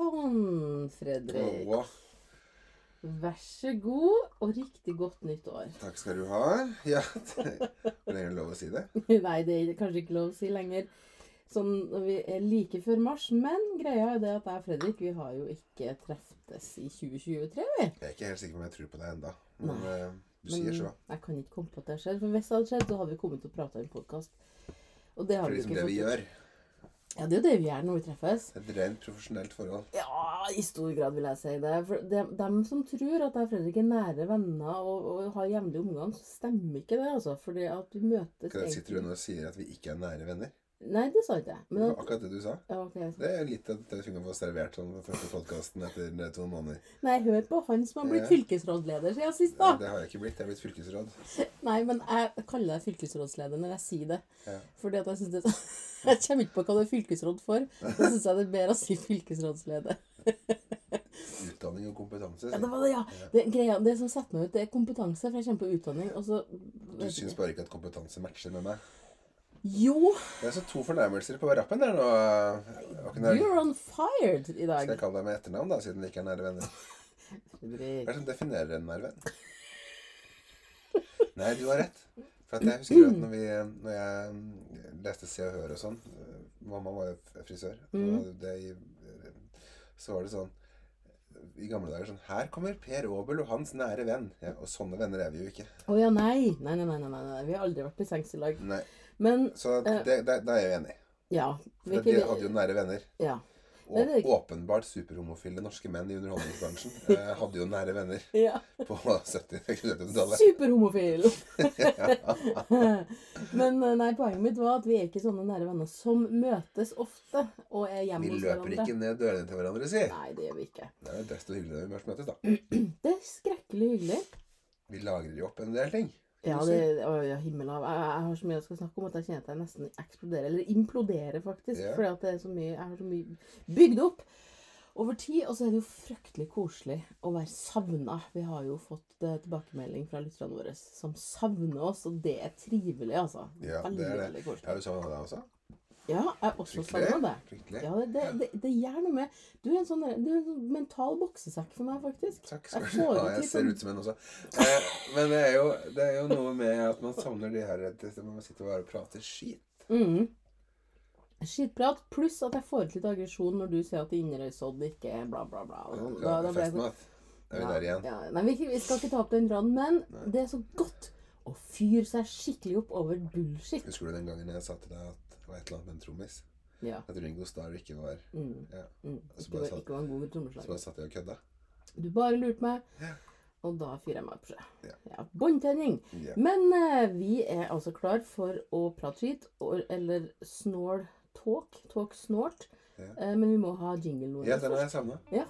Sånn, Fredrik. Åh, Vær så god, og riktig godt nytt år. takk skal du ha. Ja, det er det lov å si det? Nei, det er kanskje ikke lov å si lenger. Sånn vi er like før mars. Men greia er det at jeg og Fredrik vi har jo ikke treftes i 2023, vi. Jeg er ikke helt sikker på om jeg tror på det enda. Men Nei. eh, du sier så. jeg kan ikke komme på at det skjedd. For hvis det hadde skjedd, så hadde vi kommet til å prate i en podkast. Og det har For vi liksom ikke det vi fått gjør. Ja, det er jo det vi gjør når vi treffes. Et rent profesjonelt forhold. Ja, i stor grad vil jeg si det. For de, dem som tror at jeg og Fredrik er nære venner og, og har jevnlig omgang, så stemmer ikke det, altså. Fordi at vi møtes sitter du nå og sier at vi ikke er nære venner? Nei, det sa ikke jeg. Det var akkurat det du sa. ja, ok. Det er litt at jeg kunne få servert sånn første podkasten etter to måneder. Nei, hør på han som har blitt Ja. fylkesrådsleder siden sist, da. Ja, det har jeg ikke blitt. Jeg er blitt fylkesråd. Nei, men jeg kaller deg fylkesrådsleder når jeg sier det. Ja. Fordi at jeg syns det er. Jeg kommer ikke på hva du er fylkesråd for. Da syns jeg det er bedre å si fylkesrådsleder. Utdanning og kompetanse. Ja, det var det, ja. Det, greia, det som setter meg ut, det er kompetanse. For jeg kommer på utdanning, og så Du syns bare ikke at kompetanse matcher med meg? Jo, Det er så to fornærmelser på rappen der nå. You're on fire i dag. Skal jeg kalle deg med etternavn, da, siden vi ikke er nære venner? Hva er det som definerer en nær venn? Nei, du har rett. For at jeg husker at når, vi, når jeg mm, leste Se og Hør og sånn Mamma var jo frisør. Mm. Og det, så var det sånn i gamle dager sånn Her kommer Per Aabel og hans nære venn. Ja, og sånne venner er vi jo ikke. Å ja, nei. Nei, nei, nei, nei, nei. nei. Vi har aldri vært i sengs i lag. Nei, Men Så det, det, det, er jeg enig. ja. For de hadde jo nære venner. ja. Og Det det åpenbart superhomofile norske menn i underholdningsbransjen eh, hadde jo nære venner ja. på 70-tallet. Superhomofil. Men eh, nei, poenget mitt var at vi er ikke sånne nære venner som møtes ofte og er hjemme hos hverandre. Vi løper ikke ned dørene til hverandre, si. Nei, det gjør vi ikke. Det er desto hyggeligere når vi først møtes, da. Det er skrekkelig hyggelig. Vi lagrer jo opp en del ting. Ja, det, å, ja himmel av. Jeg, jeg har så mye jeg skal snakke om at jeg kjenner at jeg nesten eksploderer. Eller imploderer, faktisk. Ja. Fordi at det er så mye, jeg har så mye bygd opp over tid. Og så er det jo fryktelig koselig å være savna. Vi har jo fått uh, tilbakemelding fra lytterne våre som savner oss, og det er trivelig, altså. Ja, veldig, det er det. veldig Jeg koselig. har jo savna deg også. Ja, jeg er også savna det. Fryktelig. Ja, det, det, det, gjør noe med Du er en sånn, du er en sånn mental boksesekk for meg, faktisk. Takk skal du ha. Jeg ser sånn- ut som en også. Eh, men det er, jo, det er jo noe med at man savner de her må Man sitter bare og prater skit. Mm. Skitprat, pluss at jeg får ut litt aggresjon når du sier at Inderøysodd ikke er bla, bla, bla. Da, sånn. Da, ble jeg sånn- Er vi der igjen? Ja, nei, vi, vi skal ikke ta opp den tråden, men Nei. det er så godt å fyre seg skikkelig opp over bullshit. Husker du den gangen jeg sa til deg at var et eller annet med en trommis? Ja. At Ringo Starr ikke var Mm, Ja. mm. Så bare var- satt- ikke var en god Så bare satt jeg og kødda. Du bare lurte meg, Ja. og da fyrer jeg meg opp. Ja. Ja, Båndtenning. Ja. Men eh, vi er altså klar for å prate skit, eller snål talk. Talk snort. Eh, men vi må ha jingle nå. Ja, den har jeg savna. Ja.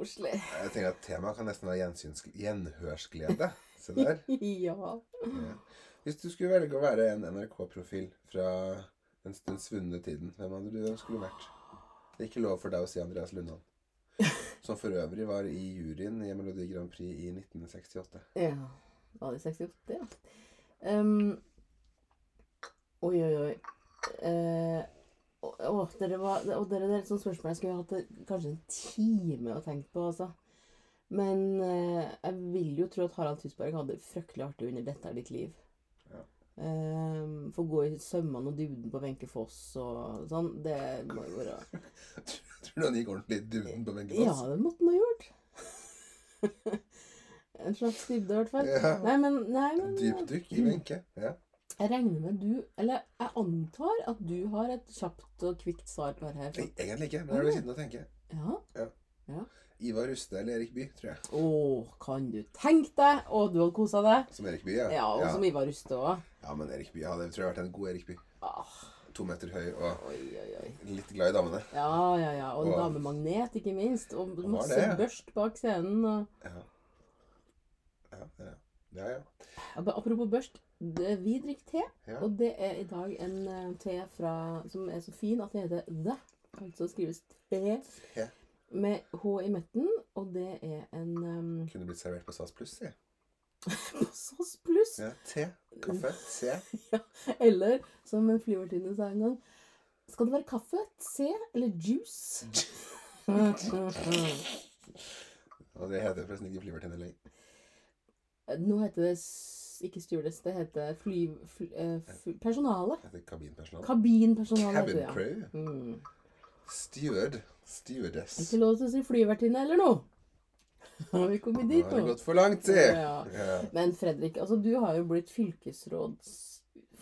Koselig. Jeg tenker at Temaet kan nesten være gjenhørsglede. Se der. ja. Ja. Hvis du skulle velge å være en NRK-profil fra den, den svunne tiden, hvem hadde du skulle vært? Det er ikke lov for deg å si Andreas Lundholm. Som for øvrig var i juryen i Melodi Grand Prix i 1968. Ja. Var det 68, ja. Um, oi, oi, oi. Eh, å, dere var, og dere, det er et sånt spørsmål jeg skulle hatt kanskje en time å tenke på, altså. Men eh, jeg vil jo tro at Harald Tusberg hadde det fryktelig artig under 'Dette er ditt liv'. Ja. Um, Få gå i sømmene og duden på Wenche Foss og sånn. Det må jo være Tror du han gikk ordentlig i dybden på Wenche Ja, det måtte han ha gjort. en slags dybde, i hvert fall. Ja. Nei, men, nei, men Dypdykk i Wenche. Ja. Jeg regner med du Eller jeg antar at du har et kjapt og kvikt svar på det her. Egentlig ikke, men jeg blir sittende og tenke. Ja. Ja. Ivar Ruste eller Erik Bye, tror jeg. Å, kan du tenke deg? Å, du hadde kosa deg? Som Erik Bye, ja. Ja, og ja. som Ivar Ruste òg. ja, men Erik Bye hadde, tror jeg, vært en god Erik Bye. Ah, to meter høy og Oi, oi, oi. litt glad i damene. Ja, ja, ja. Og Og- damemagnet, ikke minst. Og masse det, ja. børst bak scenen. Og... Ja. Ja, ja. ja, ja. Ja, Apropos børst. Det- Vi drikker te, ja. og det er i dag en eh, te fra, som er så fin at det heter The. Altså skrives te Te. med H i midten, og det er en um, Kunne blitt servert på SAS Pluss, si. SAS pluss. Ja, te. Kaffe. Te. Eller som en flyvertinne sa en gang Skal det være kaffe, te eller juice? Og det heter forresten ikke flyvertinne lenger. Nå heter det ikke stewardess, det heter fly... fly eh, fly personale. Heter kabinpersonale. Kabinpersonale heter Cabin det, ja. crew. Mm. Steward. Stewardess. Ikke lov til å si flyvertinne eller noe. Har vi kommet Nå dit har det nå? gått for langt, si. Ja. Ja. Men Fredrik, altså du har jo blitt fylkesråds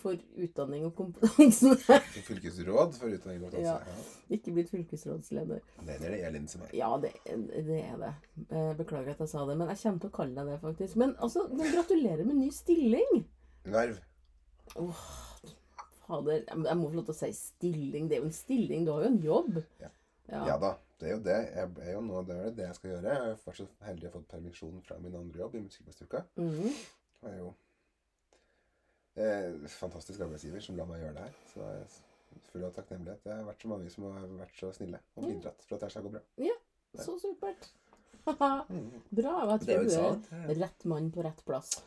for utdanning og kompetanse. Fylkesråd for utdanning og kompetanse. Ja. Ikke blitt fylkesrådsleder. Det er det Elin som er. Ja, det, det er det. Eh, Beklager at jeg sa det, men jeg kommer til å kalle deg det, faktisk. Men altså, men gratulerer med ny stilling! Verv. Fader, jeg må få lov til å si stilling. Det er jo en stilling. Du har jo en jobb. Ja. Ja. Ja da, det er jo det. Jeg er jo nå, det er det jeg skal gjøre. Jeg er fortsatt heldig å ha fått permisjon fra min andre jobb i Musikkmesteruka. Mm. Det er jo eh, fantastisk arbeidsgiver som la meg gjøre det her. Så jeg er full av takknemlighet. Det har vært så mange som har vært så snille og bidratt for at det her skal gå bra. Så supert. Bra. og Jeg tror du er rett mann på rett plass.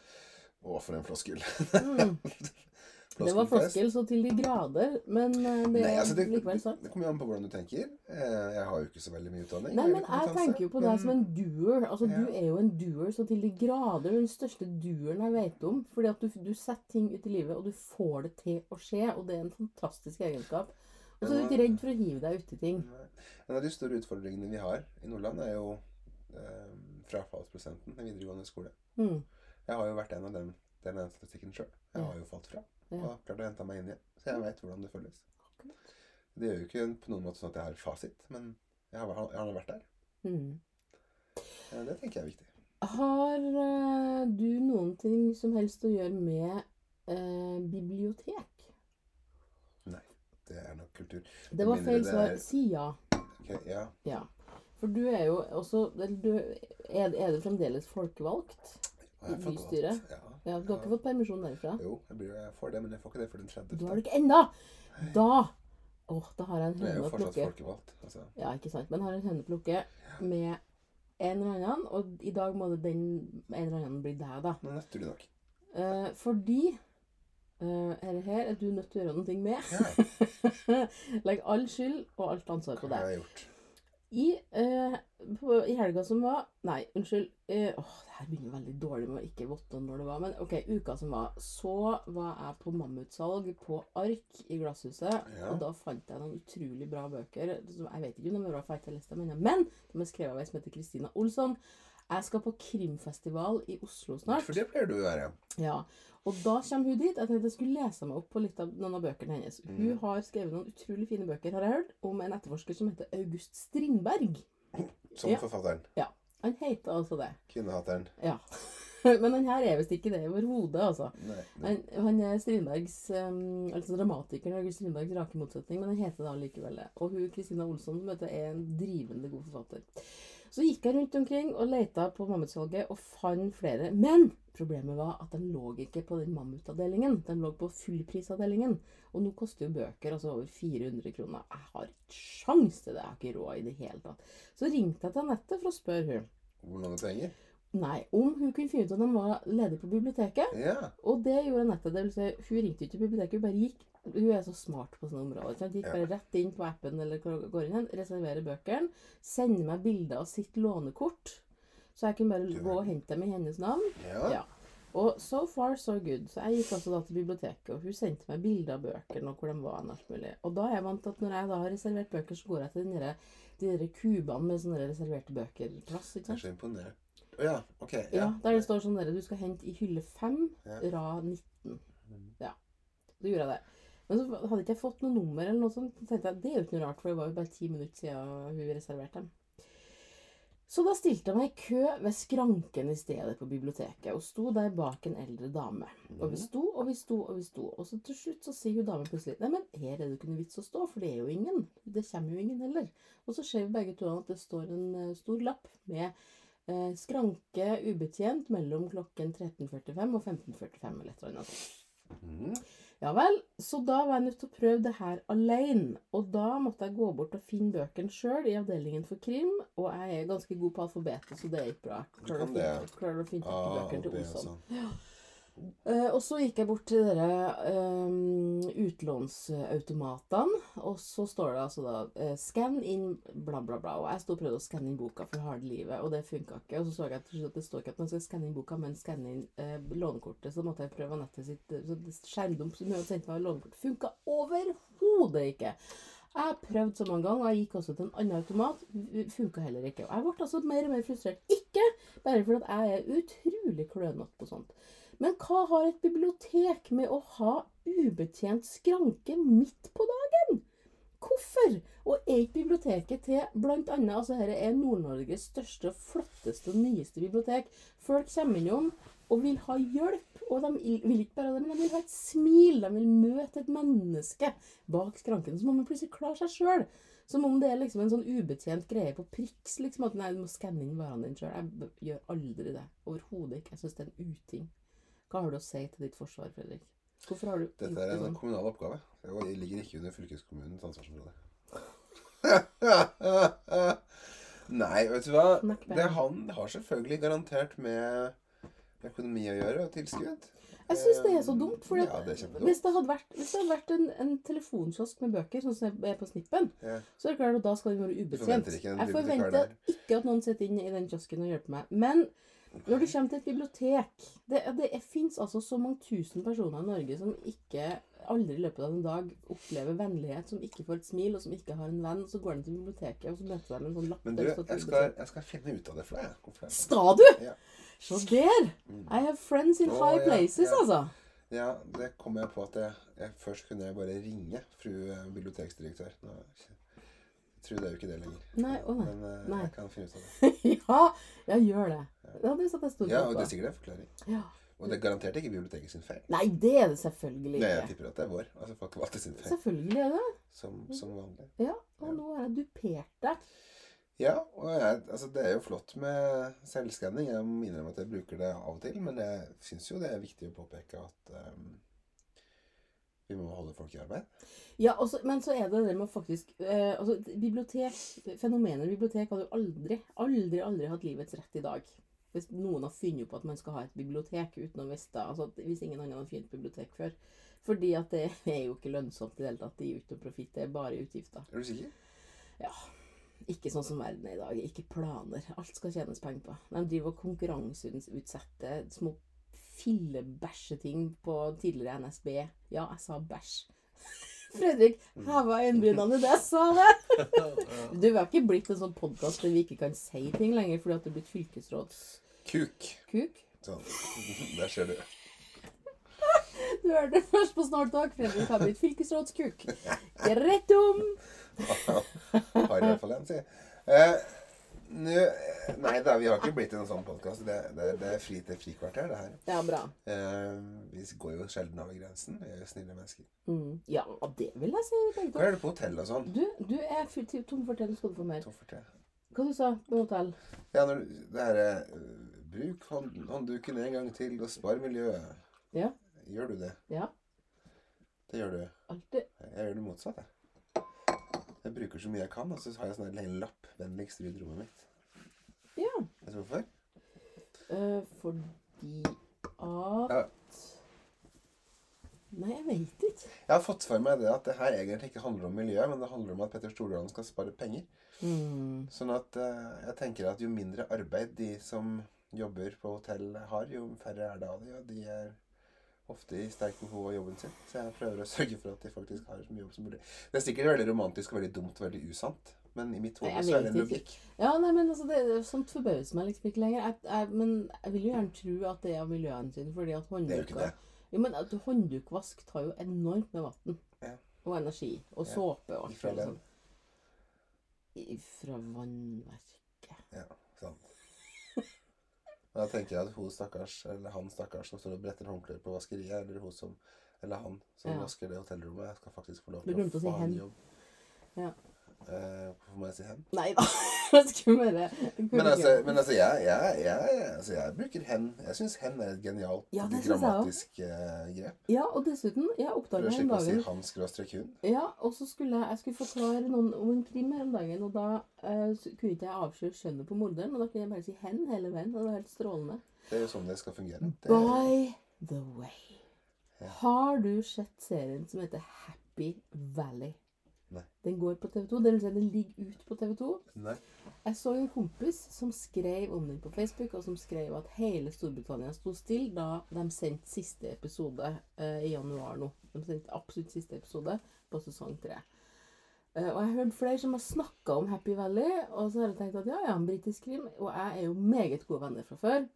Å, for en floskel. Mm. Det var floskel så til de grader, men eh, det Nei, er altså det, likevel sant. det kommer jo an på hvordan du tenker. Eh, Jeg har jo ikke så veldig mye utdanning. Nei, men jeg tenker jo på deg som en doer. Altså, Ja. Du er jo en doer så til de grader. Den største doeren jeg vet om. Fordi at du, du setter ting ut i livet, og du får det til å skje. Og det er en fantastisk egenskap. Og så er du ikke redd for å hive deg uti ting. En av de store utfordringene vi har i Nordland, er jo eh, frafallsprosenten i videregående skole. Mm. Jeg har jo vært en av dem, den statistikken sjøl. Jeg har jo falt fra Ja. og klart å hente meg inn igjen. Så jeg veit hvordan det føles. Akkurat. Det gjør jo ikke på noen måte sånn at jeg har fasit, men jeg har, jeg har vært der. Mm. Det tenker jeg er viktig. Har uh, du noen ting som helst å gjøre med uh, bibliotek? Det er nok kultur. Det var feil svar. er- Si ja. Okay, ja. Ja. For du er jo også du, er, er det fremdeles folkevalgt? I bystyret? Ja. Ja, Du har ikke fått permisjon derfra? Jo, jeg, blir, jeg får det, men jeg får ikke det før den 30. Du har det ikke ennå! Da Åh, da har jeg en høne å plukke. folkevalgt. Altså. Ja, ikke sant. Men har en høne å plukke med en eller annen, og i dag må det den en eller annen bli deg, da. Nå nøtter nok. Eh, fordi er det her er du nødt til å gjøre noe med. Ja, Legg all skyld og alt ansvar på deg. I, eh, på, I helga som var Nei, unnskyld. Eh, åh, det her begynner veldig dårlig med å ikke vite når det var. Men ok, uka som var, så var jeg på mammutsalg på Ark i Glasshuset. Ja. Og da fant jeg noen utrolig bra bøker. Som jeg vet ikke om de er bra, for jeg har ikke lest dem ennå. Men de er skrevet av ei som heter Kristina Olsson. Jeg skal på krimfestival i Oslo snart. For det pleier du å være. Ja, og da kommer hun dit. Jeg tenkte jeg skulle lese meg opp på litt av noen av bøkene hennes. Hun Mm. har skrevet noen utrolig fine bøker, har jeg hørt, om en etterforsker som heter August Strindberg. Som Ja. forfatteren. Han heter altså det. Kvinnehateren. Ja. Men han her er visst ikke det overhodet, altså. Nei, nei. Han, han er Strindbergs um, Altså dramatikeren August Strindbergs rake motsetning, men han heter det allikevel det. Og hun Kristina Olsson som heter, er en drivende god forfatter. Så gikk jeg rundt omkring og leita på mammutsalget og fant flere. Men problemet var at de lå ikke på den mammutavdelingen. De lå på fullprisavdelingen. Og nå koster jo bøker altså over 400 kroner. Jeg har ikke sjans til det. Jeg har ikke råd i det hele tatt. Så ringte jeg til Anette for å spørre hun. Hvor mange penger? Nei, om hun kunne finne ut om de var ledige på biblioteket. Ja. Og det gjorde Anette. Det vil si, hun ringte ikke til biblioteket, hun bare gikk Hun er så smart på sånne områder. Så jeg gikk bare rett inn på appen eller går inn reserverer bøkene, sender meg bilder av sitt lånekort, så jeg kunne bare gå og hente dem i hennes navn. Ja. Ja. Og so far, so good. Så jeg gikk altså da til biblioteket, og hun sendte meg bilder av bøkene og hvor de var. alt mulig. Og da er jeg vant til at når jeg da har reservert bøker, så går jeg til derre- de der kubene med sånne reserverte bøker-plass. ikke Jeg er sant? så imponert. Å ja. Ok. Ja. Ja, der det står sånn der, du skal hente i hylle 5, Ja. rad 19. Mm. Ja, så gjorde jeg det. Men så hadde ikke jeg fått noe nummer eller noe sånt. Så tenkte jeg, det er jo ikke noe rart, for det var jo bare ti minutter siden hun reserverte dem. Så da stilte jeg meg i kø ved skranken i stedet på biblioteket, og sto der bak en eldre dame. Og vi sto og vi sto og vi sto, og så til slutt så sier hun damen plutselig Nei, men her er det ikke noe vits å stå, for det er jo ingen. Det kommer jo ingen heller. Og så ser vi begge to at det står en eh, stor lapp med eh, skranke ubetjent mellom klokken 13.45 og 15.45 eller et eller annet. Mhm. Ja vel, så da var jeg nødt til å prøve det her alene. Og da måtte jeg gå bort og finne bøkene sjøl i avdelingen for krim. Og jeg er ganske god på alfabetet, så det gikk bra. Klarer å finne, klarer å finne ah, bøkene til Olsson. sånn. Eh, og så gikk jeg bort til dere um, utlånsautomatene, og så står det altså da uh, 'skann inn bla, bla, bla'. Og jeg sto og prøvde å skanne inn boka for harde livet, og det funka ikke. Og så så jeg at det står ikke at man skal skanne inn boka, men skanne inn uh, lånekortet. Så måtte jeg prøve nettet sitt eh, Så skjermdump som hun hadde sendt meg lånekort, funka overhodet ikke. Jeg har prøvd så mange ganger, og jeg gikk også til en annen automat. Funka heller ikke. Og jeg ble altså mer og mer frustrert. Ikke bare fordi jeg er utrolig klønete på sånt. Men hva har et bibliotek med å ha ubetjent skranke midt på dagen? Hvorfor? Og er ikke biblioteket til annet Altså dette er Nord-Norges største, flotteste og nyeste bibliotek. Folk kommer innom og vil ha hjelp. Og de vil ikke bare det, men de vil ha et smil. De vil møte et menneske bak skranken. Så må man plutselig klare seg sjøl. Som om det er liksom en sånn ubetjent greie på priks. liksom At nei, du må skanne inn varene dine sjøl. Jeg gjør aldri det. Overhodet ikke. Jeg syns det er en uting. Hva har du å si til ditt forsvar, Fredrik? Hvorfor har du Dette er en sånn? kommunal oppgave. Det ligger ikke under fylkeskommunens ansvarsområde. Nei, vet du hva? Det han har selvfølgelig garantert med økonomi å gjøre, og tilskudd. Jeg syns det er så dumt. For Ja, det hvis det hadde vært, det hadde vært en, en telefonkiosk med bøker, sånn som er på Snippen, Ja. så er det klart at da skal den være ubetjent. Jeg forventer ikke at noen sitter inn i den kiosken og hjelper meg. Men når du kommer til et bibliotek Det, det fins altså så mange tusen personer i Norge som ikke aldri i løpet av en dag opplever vennlighet, som ikke får et smil, og som ikke har en venn. Så går de til biblioteket, og så møter de en sånn lapp Men du, jeg skal, jeg skal finne ut av det for deg. Skal du? Ja. Se der! Mm. I have friends in high places, ja. altså. Ja, det kom jeg på at jeg, jeg Først kunne jeg bare ringe fru eh, biblioteksdirektør. Nå, jeg tror det er jo ikke det lenger. Nei, å nei. Men eh, Nei. jeg kan finne ut av det. ja, jeg gjør det. Ja, det satte jeg stor Ja, og det er sikkert en forklaring. Ja. Og det er garantert ikke biblioteket sin feil. Nei, det er det selvfølgelig Nei, jeg tipper at det er vår. Altså folkevalgte sin feil. Selvfølgelig er det Som, som vanlig. Ja, og nå har jeg dupert deg. Ja, og jeg, altså det er jo flott med selvskanning. Jeg må innrømme at jeg bruker det av og til. Men jeg syns jo det er viktig å påpeke at ehm, vi må holde folk i arbeid. Ja, også, men så er det det med å faktisk eh, altså, bibliotek, Fenomenet bibliotek hadde jo aldri, aldri, aldri hatt livets rett i dag. Hvis noen har funnet opp at man skal ha et bibliotek uten å vite altså, Hvis ingen andre har funnet bibliotek før. Fordi at det er jo ikke lønnsomt i det hele tatt. Det gir jo ikke noe profitt. Det er bare utgifter. Er du sikker? Ja. Ikke sånn som verden er i dag. Ikke planer. Alt skal tjenes penger på. De driver og konkurranseutsetter små fillebæsjeting på tidligere NSB. Ja, jeg sa bæsj. Fredrik heva øyenbrynene da jeg sa det. Du, Vi har ikke blitt en sånn podkast der vi ikke kan si ting lenger fordi at det er blitt fylkesråds... Kuk. Sånn. Der ser du. Du hørte det først på Snart Fredrik har blitt fylkesrådskuk. Greit om. Har i hvert fall en, si. Nå, nei da, vi har ikke blitt en sånn podkast. Det, det, det er fri til frikvarter, det her. Ja, bra. Eh, vi går jo sjelden over grensen. Vi er jo snille mennesker. Mm. Ja, det vil jeg si. Hva er det på hotell og sånn? Du, du er tom for du Skal du få mer? Tom for te. Hva du sa på hotell? Ja, når det herre eh, Bruk hånd, håndduken en gang til og spar miljøet. Ja. Gjør du det? Ja. Det gjør du. Alltid. Jeg gjør det motsatt, jeg. Bruker så mye jeg kan, og så har jeg sånn en lapp 'Vennligst rydd rommet mitt'. Ja. Vet du hvorfor? Eh, fordi at Ja. Nei, jeg vet ikke. Jeg har fått for meg det at det her egentlig ikke handler om miljø, men det handler om at Petter Stordalen skal spare penger. Mm. Sånn at eh, jeg tenker at jo mindre arbeid de som jobber på hotell har, jo færre er det av de, og de er ofte i sterkt behov av jobben sin. Så jeg prøver å sørge for at de faktisk har så mye jobb som mulig. Det er sikkert veldig romantisk og veldig dumt og veldig usant, men i mitt hode så er det en logikk. Ja, nei, men altså, det, sånt forbauser meg liksom ikke lenger. Jeg, jeg, men jeg vil jo gjerne tro at det er av miljøhensyn, fordi at det. Jo, men at hånddukvask tar jo enormt med vann. Ja. Og energi. Og Ja. såpe og alt Ifra den. sånn. Fra vannverket. Ja. Sant? Og da tenker jeg at hun stakkars, eller han stakkars som står og bretter håndklær på vaskeriet, eller hun som Eller han som Ja. vasker det hotellrommet, skal faktisk få lov til å få en jobb. Ja. Eh, hvorfor må jeg si hen? Nei da. Jeg Men altså, men altså, jeg, jeg, jeg, altså, jeg bruker hen. Jeg syns hen er et genialt Ja, grammatisk eh, grep. Ja, og dessuten, jeg oppdaga en dag si han skråstrek hun. Ja, og så skulle jeg, skulle forklare noen om en krim her om dagen, og da uh, kunne ikke jeg avsløre skjønnet på morderen, og da kunne jeg bare si 'hen' hele veien, og det var helt strålende. Det er jo sånn det skal fungere. Det, By the way, Ja. har du sett serien som heter Happy Valley? Nei. Den går på TV2, det vil si den ligger ut på TV2. nei. Jeg så en kompis som skrev om den på Facebook, og som skrev at hele Storbritannia sto stille da de sendte siste episode eh, i januar nå. De sendte absolutt siste episode på sesong tre. Eh, og jeg har hørt flere som har snakka om Happy Valley, og så har jeg tenkt at ja, ja, en britisk krim. Og jeg er jo meget gode venner fra før.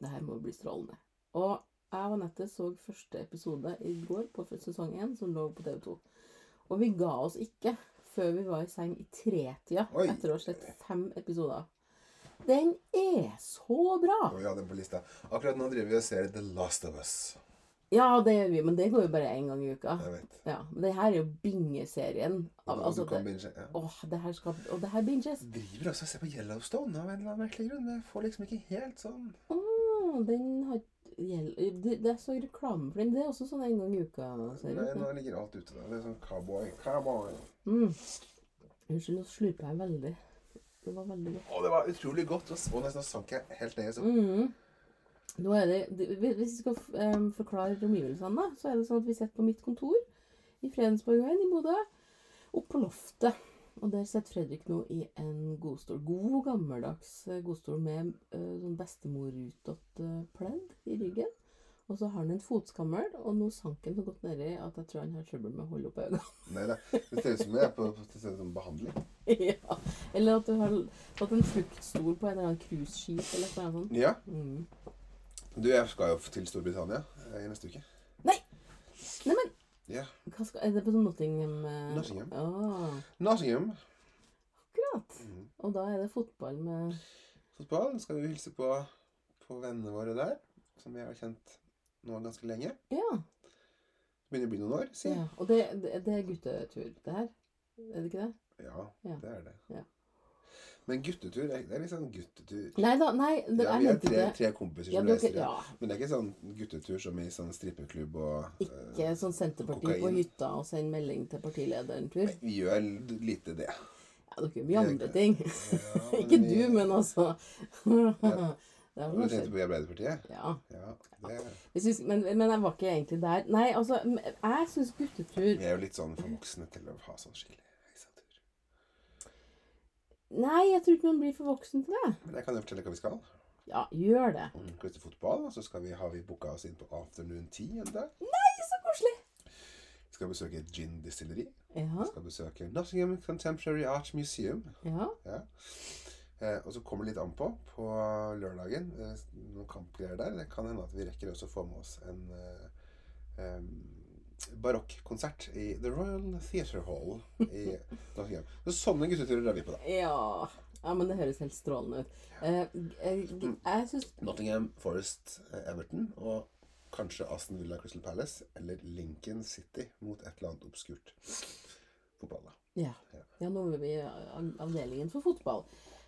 Det her må bli strålende. Og jeg og Anette så første episode i går på sesong én, som lå på TV2. Og vi ga oss ikke før vi var i seng i tretida Oi. etter å ha sett fem episoder. Den er så bra! Oh, ja, den på lista. Akkurat nå driver vi og ser The Last of Us. Ja, det gjør vi, men det går jo bare én gang i uka. Jeg vet. Ja, men det her er jo bingeserien. Altså, du kan det, binge, ja. åh, det her skal, og det her binges. Driver også og ser på Yellowstone av en eller annen merkelig grunn. Det Jeg får liksom ikke helt sånn Åh, den har det, det er så reklame for den. Det er også sånn en gang i uka. Nei, nå ligger alt ute. da. Det er sånn cowboy. Cowboy. Mm. Unnskyld, nå slurpa jeg veldig. Det var veldig godt. Å, det var utrolig godt. Og nesten sank jeg helt ned i. Mm. Nå er det, det, hvis vi skal um, forklare omgivelsene, da, så er det sånn at vi sitter på mitt kontor i Fredensborgveien i Bodø, opp på loftet. Og der sitter Fredrik nå i en godstol. God, gammeldags eh, godstol med eh, sånn bestemorrutete pledd i ryggen. Og så har han en fotskammel, og nå sank han så godt nedi at jeg tror han har trøbbel med å holde opp øynene. Nei. Det ser ut som jeg er på, på, behandling. ja. Eller at du har tatt en fruktstol på en eller annen cruiseskip eller noe sånt. Ja. Mm. Du, jeg skal jo til Storbritannia eh, i neste uke. Ja. skal, er det på sånn Nottingham? eh? Nottingham. Oh. Nottingham. akkurat. Mm. Og da er det fotball med Fotball. Skal vi hilse på, på vennene våre der, som vi har kjent nå ganske lenge. Ja. Det begynner å bli noen år, si. ja. Og det, det, det er guttetur, det her? Er det ikke det? Ja, Ja. det er det. Ja. Men guttetur, det er litt sånn guttetur. Nei da, nei, det, Ja, vi er tre, tre kompiser ja, som dere, reiser. ja, Men det er ikke sånn guttetur som i sånn strippeklubb og ikke sånn Senterpartiet på hytta og sende melding til partilederen-tur. eh, Vi gjør lite det. Ja, dere gjør mye andre ting. Ja, ikke du, men altså Det har Du tenkte på Arbeiderpartiet? Ja. Ja. Det, Jeg synes, men, men jeg var ikke egentlig der. Nei, altså, jeg syns guttetur vi er jo litt sånn for voksne til å ha sånn skikkelig. Nei, jeg tror ikke man blir for voksen til det. Men jeg kan jo fortelle hva vi skal. Ja, gjør det. Om Skal vi fotball, og så skal vi, har vi booka oss inn på Afternoon Tea en dag. Så koselig. Vi skal besøke et gin distillery. Ja. Vi skal besøke Nottingham Contemporary Art Museum. ja. Ja. Eh, og så kommer det litt an på på lørdagen. Eh, noen kampgreier der. Det kan hende at vi rekker også å få med oss en eh, em, barokkonsert i The Royal Theatre Hall i Nottingham. Så sånne gutteturer drar vi på, da. Ja. ja, men det høres helt strålende ut. Eh, jeg, jeg syns Nottingham Forest eh, Everton og kanskje Aston Villa Crystal Palace eller Lincoln City mot et eller annet obskurt fotball. da. ja. ja, nå er vi i avdelingen for fotball.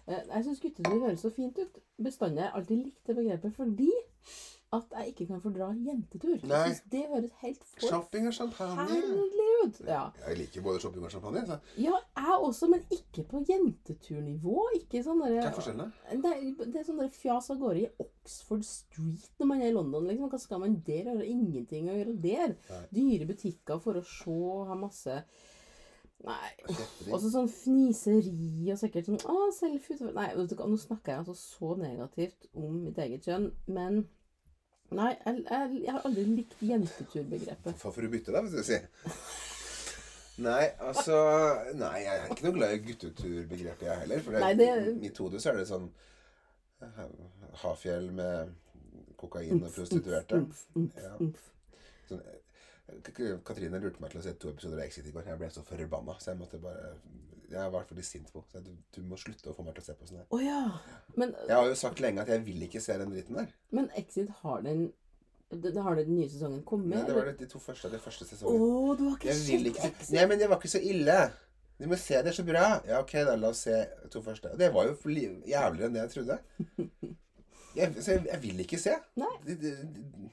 Eh, jeg syns guttetur høres så fint ut. Bestandig har jeg alltid likt det begrepet fordi at jeg ikke kan fordra jentetur. Nei. Jeg synes det høres helt Shopping og champagne. forferdelig ut. Ja. Jeg liker både shopping og champagne. Så. ja, jeg også, men ikke på jenteturnivå. Ikke sånn Hva er derre forskjellen? Det er, det er sånn der fjas av gårde i Oxford Street når man er i London. Liksom. Hva skal man der? Har ingenting å gjøre der. Nei. Dyre butikker for å se, ha masse Nei. Kjetteri. Og så sånn fniseri og sikkert sånn Å, selfie utover Nei, nå snakker jeg altså så negativt om mitt eget kjønn, men Nei, jeg, jeg, jeg har aldri likt jenteturbegrepet. Hva får du bytte, da, hvis du sier? Nei, altså Nei, jeg er ikke noe glad i gutteturbegrepet, jeg heller. For Nei, det- i mitt hode så er det sånn eh, Hafjell med kokain og prostituerte. Ja. Sånn, K- Katrine lurte meg til å se to episoder av Exit i går. Jeg ble så forbanna, så jeg måtte bare Jeg er hvertfall litt sint på Så Du, du må slutte å få meg til å se på sånn her. Oh, ja. Men, Jeg har jo sagt lenge at jeg vil ikke se den dritten der. men Exit har den det, det Har den nye sesongen kommet? Nei, det var det, de to første, det første sesongene. Åh, du har ikke Jeg vil ikke Exit? Nei, men det var ikke så ille. Du må se det er så bra. Ja, ok, da. La oss se to første. Og det var jo jævligere enn det jeg trodde. Jeg, så jeg, jeg vil ikke se. Nei. De, de, d-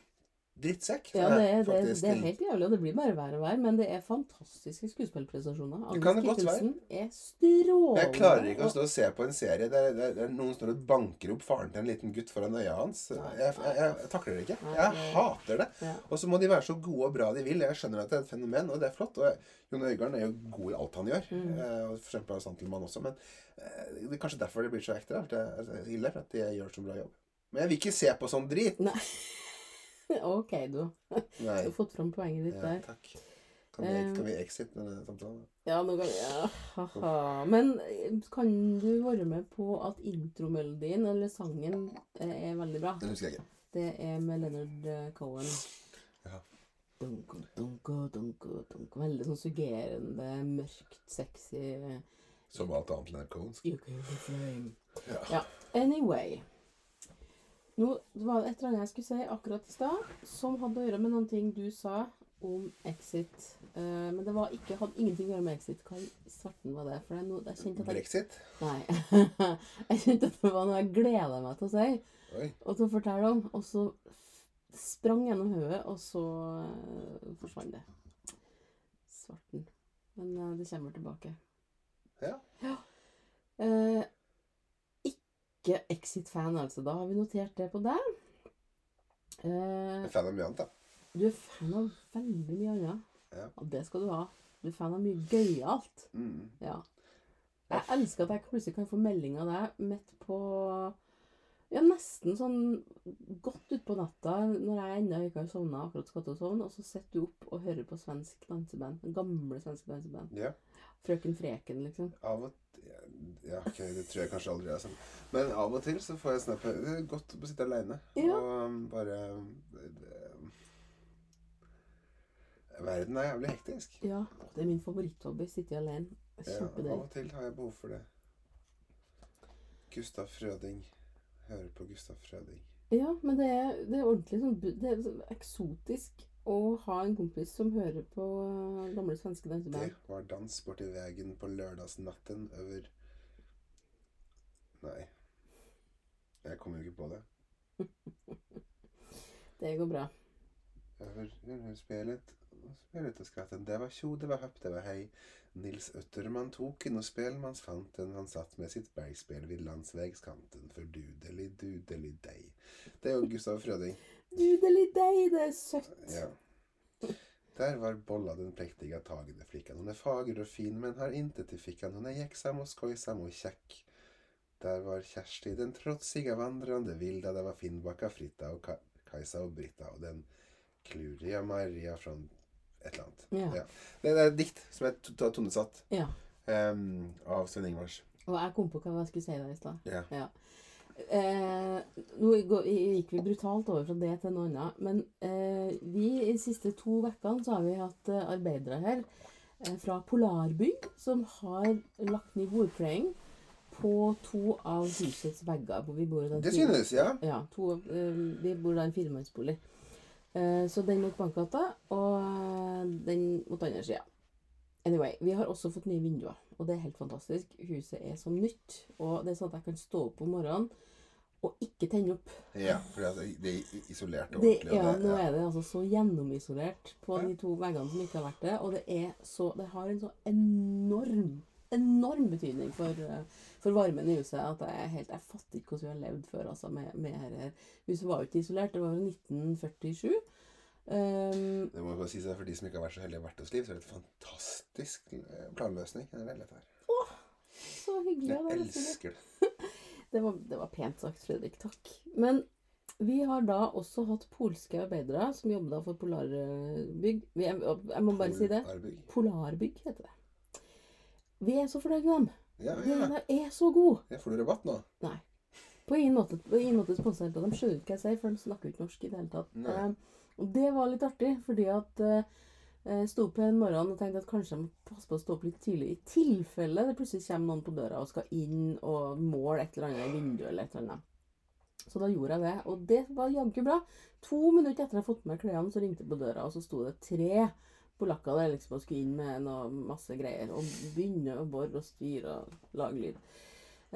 Drittsekk. Ja, det er, det, det er helt jævlig, og det blir bare vær og vær. Men det er fantastiske skuespillprestasjoner. Agnes. Kittelsen er strålende. Jeg klarer ikke å stå og se på en serie der, der, der noen står og banker opp faren til en liten gutt foran øya hans. Jeg, jeg, jeg, takler det ikke. Jeg hater det. Og så må de være så gode og bra de vil. Jeg skjønner at det er et fenomen, og det er flott. Og Jon Øigarden er jo god i alt han gjør. Mm. Eh, og for eksempel Santelmann også. Men eh, det er kanskje derfor det blir så ekte. Det er ille for at de gjør så bra jobb. Men jeg vil ikke se på sånn drit. Nei. OK, du. Du har fått fram poenget ditt Ja, der. takk. Kan vi, kan vi exit denne samtalen? Ja, nå kan ja, haha. Men eh, kan du være med på at intromelodien, eller sangen, eh, er veldig bra? Den husker jeg ikke. Det er med Leonard eh, Cohen. Ja. Dunko, dunko, dunko, dunko. Veldig sånn suggerende, mørkt, sexy Som alt annet Leonard Cohen. You can be flame. Ja. Ja. Anyway. Nå var det et eller annet jeg skulle si akkurat i stad, som hadde å gjøre med noen ting du sa om Exit. Uh, men det var ikke, hadde ingenting å gjøre med Exit. Hva i svarten var det? For det er noe, jeg kjente at jeg Brexit? Nei. jeg kjente at det var noe jeg gleda meg til å si Oi. og til å fortelle om. Og så sprang gjennom hodet, og så uh, forsvant det. Svarten. Men uh, det kommer tilbake. Ja. Eh, ikke Exit-fan, altså. Da har vi notert det på deg. Eh, Jeg er fan av mye annet, da. du er fan av veldig mye annet. Ja. Og det skal du ha. Du er fan av mye gøyalt. Mm. Ja. Jeg elsker at jeg plutselig kan få melding av deg midt på nesten sånn godt utpå natta når jeg ennå ikke har sovna, akkurat skal til å sovne, og så sitter du opp og hører på svensk danseband. Gamle svenske danseband. Ja. Frøken Freken, liksom. Av og Ja, ok, det tror jeg kanskje aldri er sånn. Men av og til så får jeg snap Det er godt å sitte aleine Ja. og um, bare um, Verden er jævlig hektisk. Ja. Det er min favoritthobby. Sitte alene. Ja, av og til har jeg behov for det. Gustav Frøding. Hører på Gustav Frøding. Ja, men det er, det er ordentlig sånn Det er sånn eksotisk å ha en kompis som hører på uh, gamle svenske Det var dans borti veien på lørdagsnatten over Nei. Jeg kommer jo ikke på det. Det går bra. Över över och skratten. Det var tjo, det var høpp, det var hei. Nils Øtterman tok inn og spelmansfanten. Han satt med sitt bergspel vid landsvegskanten, for dudeli dudeli deg. Det er jo Gustav Frøding. Dudeli deg, det er søtt. Ja. Der var Bolla den prektige tagende flikken. Hun er fager og fin men har intet til fickan. hun er gjeksam og skoysam og kjekk Der var Kjersti den trotsige vandrande vilda. Der var Finnbakka Fritta og Kajsa og Britta. og den klurige Maria från ett eller annet. Ja. Ja. Det er et dikt som er tonesatt Ja. um, av Svein Ingvars. Og jeg kom på hva jeg skulle si der i stad. Ja. Ja. Eh, nå gikk vi brutalt over fra det til noe annet. Men eh, vi i de siste to ukene så har vi hatt eh, arbeidere her eh, fra Polarbygg som har lagt ned bordpleien på to av husets vegger. Hvor vi bor i den Det synes, ja. Ja, to, eh, vi bor i en firemannsbolig. Eh, så den mot Bankgata, og eh, den mot andre sida. Anyway, vi har også fått nye vinduer, og det er helt fantastisk. Huset er som nytt, og det er sånn at jeg kan stå opp om morgenen og ikke tenne opp. ja for det er isolert og Det, ordentlig. ja, nå er det altså så gjennomisolert på Ja. de to veggene som ikke har vært det, og det er så Det har en så enorm, enorm betydning for, eh, for varmen i huset at jeg helt Jeg fatter ikke hvordan vi har levd før, altså, med, med her. Huset var jo ikke isolert, det var jo 1947. Um, Det må bare si at For de som ikke har vært så heldige i hvert Liv, så er det et fantastisk eh, planløsning. Her. så hyggelig. Jeg elsker det. Det var, det var pent sagt, Fredrik. Takk. Men vi har da også hatt polske arbeidere som jobber for Polarbygg. Jeg, jeg må bare si det. Arbygg. Polarbygg heter det. Vi er så fornøyd med dem. Ja, ja. De er så gode. ja. Får du rabatt nå? På ingen måte, på ingen måte sponset De. Skjønner ikke hva jeg sier, for de snakker ikke norsk i det hele tatt. Eh, Og det var litt artig, fordi at eh, sto opp en morgen og tenkte at kanskje jeg må passe på å stå opp litt tidlig i tilfelle det plutselig kommer noen på døra og skal inn og måle et eller annet i vinduet eller et eller annet. Så da gjorde jeg det, og det var jaggu bra. To minutter etter jeg hadde fått meg klærne, så ringte jeg på døra, og så sto det tre polakker der liksom skulle inn med noe masse greier. Og begynne å bore og styre og lage lyd.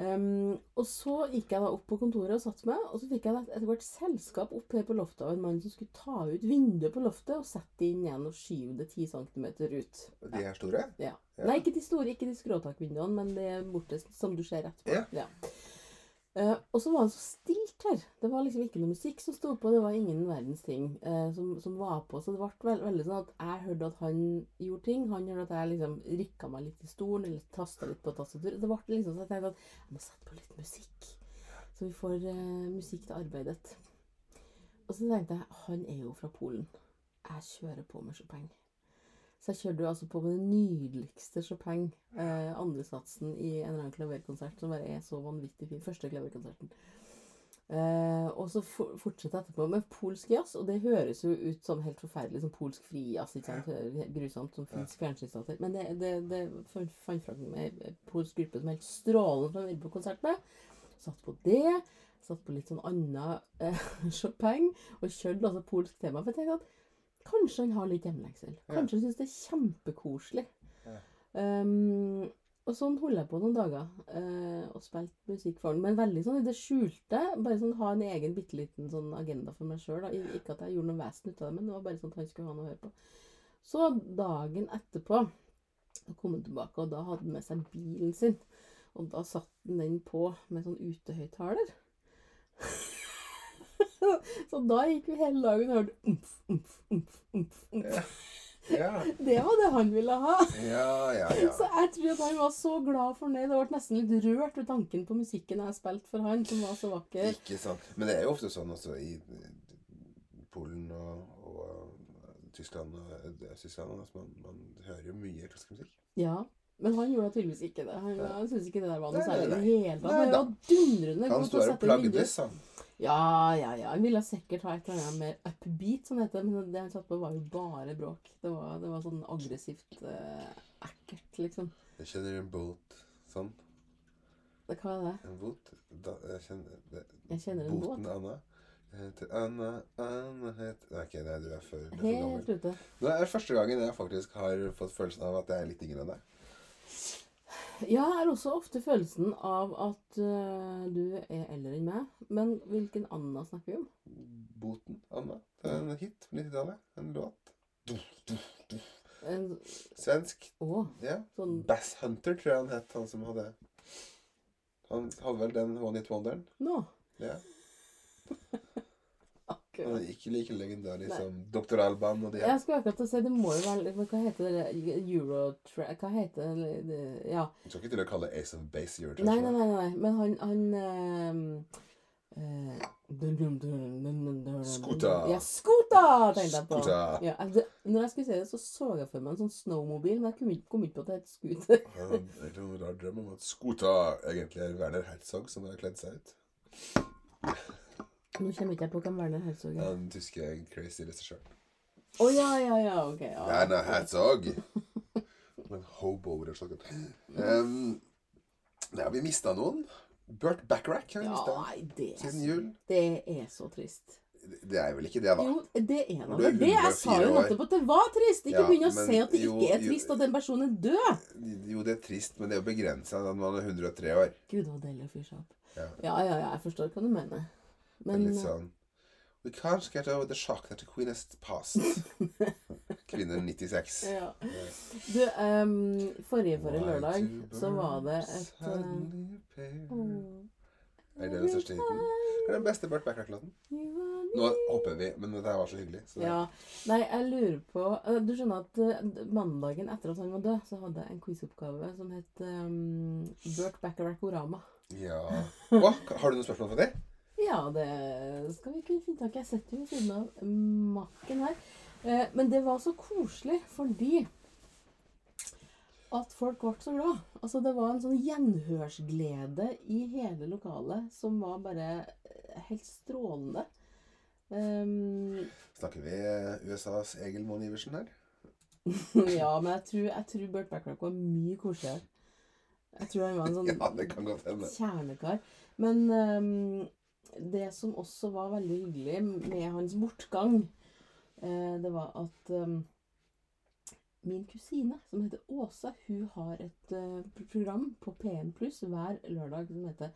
Um, og så gikk jeg da opp på kontoret og satte meg, og så fikk jeg etter hvert selskap opp her på loftet av en mann som skulle ta ut vinduet på loftet og sette det inn igjen og skyve det 10 cm ut. De er store? Ja. Ja. Nei, ikke de store, ikke de skråtakvinduene, men det borte som du ser rett på. Ja. Eh, og så var det så stilt her. Det var liksom ikke noe musikk som sto på, det var ingen verdens ting eh, som, som var på. Så det ble veld, veldig sånn at jeg hørte at han gjorde ting. Han hørte at jeg liksom rykka meg litt i stolen eller tasta litt på tastaturet. Det ble liksom så jeg tenkte at jeg må sette på litt musikk. Så vi får eh, musikk til arbeidet. Og så tenkte jeg han er jo fra Polen. Jeg kjører på med Chopin. Så jeg kjørte jo altså på med den nydeligste Chopin. Eh, Andresatsen i en eller annen klaverkonsert som bare er så vanvittig fin. Første klaverkonserten. Eh, og så for, fortsetter jeg etterpå med polsk jazz, og det høres jo ut som helt forferdelig som polsk frijazz. Grusomt som finsk fjernsynsdatter. Men det, det, det fant fram med polsk gruppe som helt strålende for å være på konsert med. Satt på det. Satt på litt sånn annen eh, Chopin. Og kjørte altså polsk tema. For jeg tenkte at kanskje han har litt hjemlengsel. Kanskje han syns det er kjempekoselig. Um, og sånn holdt jeg på noen dager uh, og spilte musikk for han. Men veldig sånn i det skjulte. Bare sånn ha en egen bitte liten sånn agenda for meg sjøl. Ikke at jeg gjorde noe vesen ut av det, men det var bare sånn at han skulle ha noe å høre på. Så dagen etterpå så kom han tilbake, og da hadde han med seg bilen sin. Og da satt han den på med sånn utehøyttaler. så da gikk vi hele dagen og hørte umf, umf, umf, umf, umf. Ja. Det var det han ville ha. Ja, ja, ja. Så jeg tror at han var så glad og fornøyd. Jeg ble nesten litt rørt ved tanken på musikken jeg spilte for han, som var så vakker. Ikke sant. Men det er jo ofte sånn også i Polen og, og Tyskland og Øst-Tyskland altså man, man hører jo mye klassisk musikk. Ja. Men han gjorde tydeligvis ikke det. Han, han syntes ikke det der var noe særlig i det hele tatt. Han var dundrende Han god til står å og sette vinduet. plagdes, han. Ja, ja, ja. Han ville sikkert ha et eller annet mer upbeat, som det heter. Men det han satt på, var jo bare bråk. Det var, det var sånn aggressivt uh, ekkelt, liksom. Jeg kjenner en båt sånn. Det, hva er det? En båt. Da, jeg kjenner det. Jeg kjenner en båt. Båten Anna. Jeg heter Anna, Anna heter Nei, okay, det. Du er for, du er for gammel. Helt ute. Det er første gangen jeg faktisk har fått følelsen av at jeg er litt yngre enn deg. Jeg har også ofte følelsen av at uh, du er eldre enn meg. Men hvilken Anna snakker vi om? Boten Anna. Det er en hit på 90-tallet. En låt. En, Svensk. Oh, Ja. sånn Bass Hunter tror jeg han het, han som hadde Han hadde vel den One Hit Wonderen. Nå. Ja. Akkurat. er ikke like legendarisk som Dr. Alban og de her. Jeg skulle akkurat si det må jo være Hva heter det? Eurotrack Hva heter det? det? Ja. Du skal ikke til å kalle Ace of Base Eurotrack? Nei, nei, nei, nei. Men han, han uh, dun, Scooter. Ja, Skuta tenkte jeg på. Ja, altså, når jeg skulle si det, så så jeg for meg en sånn snowmobil, men jeg kom ikke, på at det het scooter. Jeg har en rar drøm om at Skuta egentlig er Werner Herzog som har kledd seg ut. Nå kommer ikke jeg på hvem Werner Herzog er. Den tyske crazy regissøren. Å ja, ja, ja, ok. Ja. Werner Herzog. En hobo, og. Um, ja, vi mista noen. Burt Backrack har vi Ja, mista nei, er, siden jul. det er så trist. Det er vel ikke det, da? Jo, det er da vel det. Jeg sa jo nettopp at det var trist. Ikke Ja, begynn å si at det jo, ikke er trist, og den personen er død. Jo, det er trist, men det er jo begrensa når man er 103 år. Gud, det var deilig å fyre seg opp. Ja. Ja, ja, ja, jeg forstår hva du mener. Men litt sånn We can't get over the shock that the queen has passed. Kvinne 96. eh, ja. Du, um, forrige forrige lørdag så var det et uh. Er det den største hiten? Hva er den beste Burt Backrack-låten? Nå hopper vi, men dette var så hyggelig. Så Ja. Nei, jeg lurer på eh, Du skjønner at eh, mandagen etter at han var død, så hadde jeg en quizoppgave som het um, Burt Backrack-orama. ja. Hva? har du noen spørsmål for det? Ja, det skal vi kunne finne tak i. Jeg setter jo ved siden av makken her. Eh, men det var så koselig fordi at folk ble så glad. Altså, det var en sånn gjenhørsglede i hele lokalet som var bare eh, helt strålende. Um, Snakker vi USAs Egil Moen Iversen her? ja, men jeg tror, jeg tror Burt Bacharach var mye koseligere. Jeg tror han var en sånn Ja, kjernekar. Men ehm, det som også var veldig hyggelig med hans bortgang, eh, det var at ehm, min kusine, som heter Åsa, hun har et eh, program på P1 Pluss hver lørdag som heter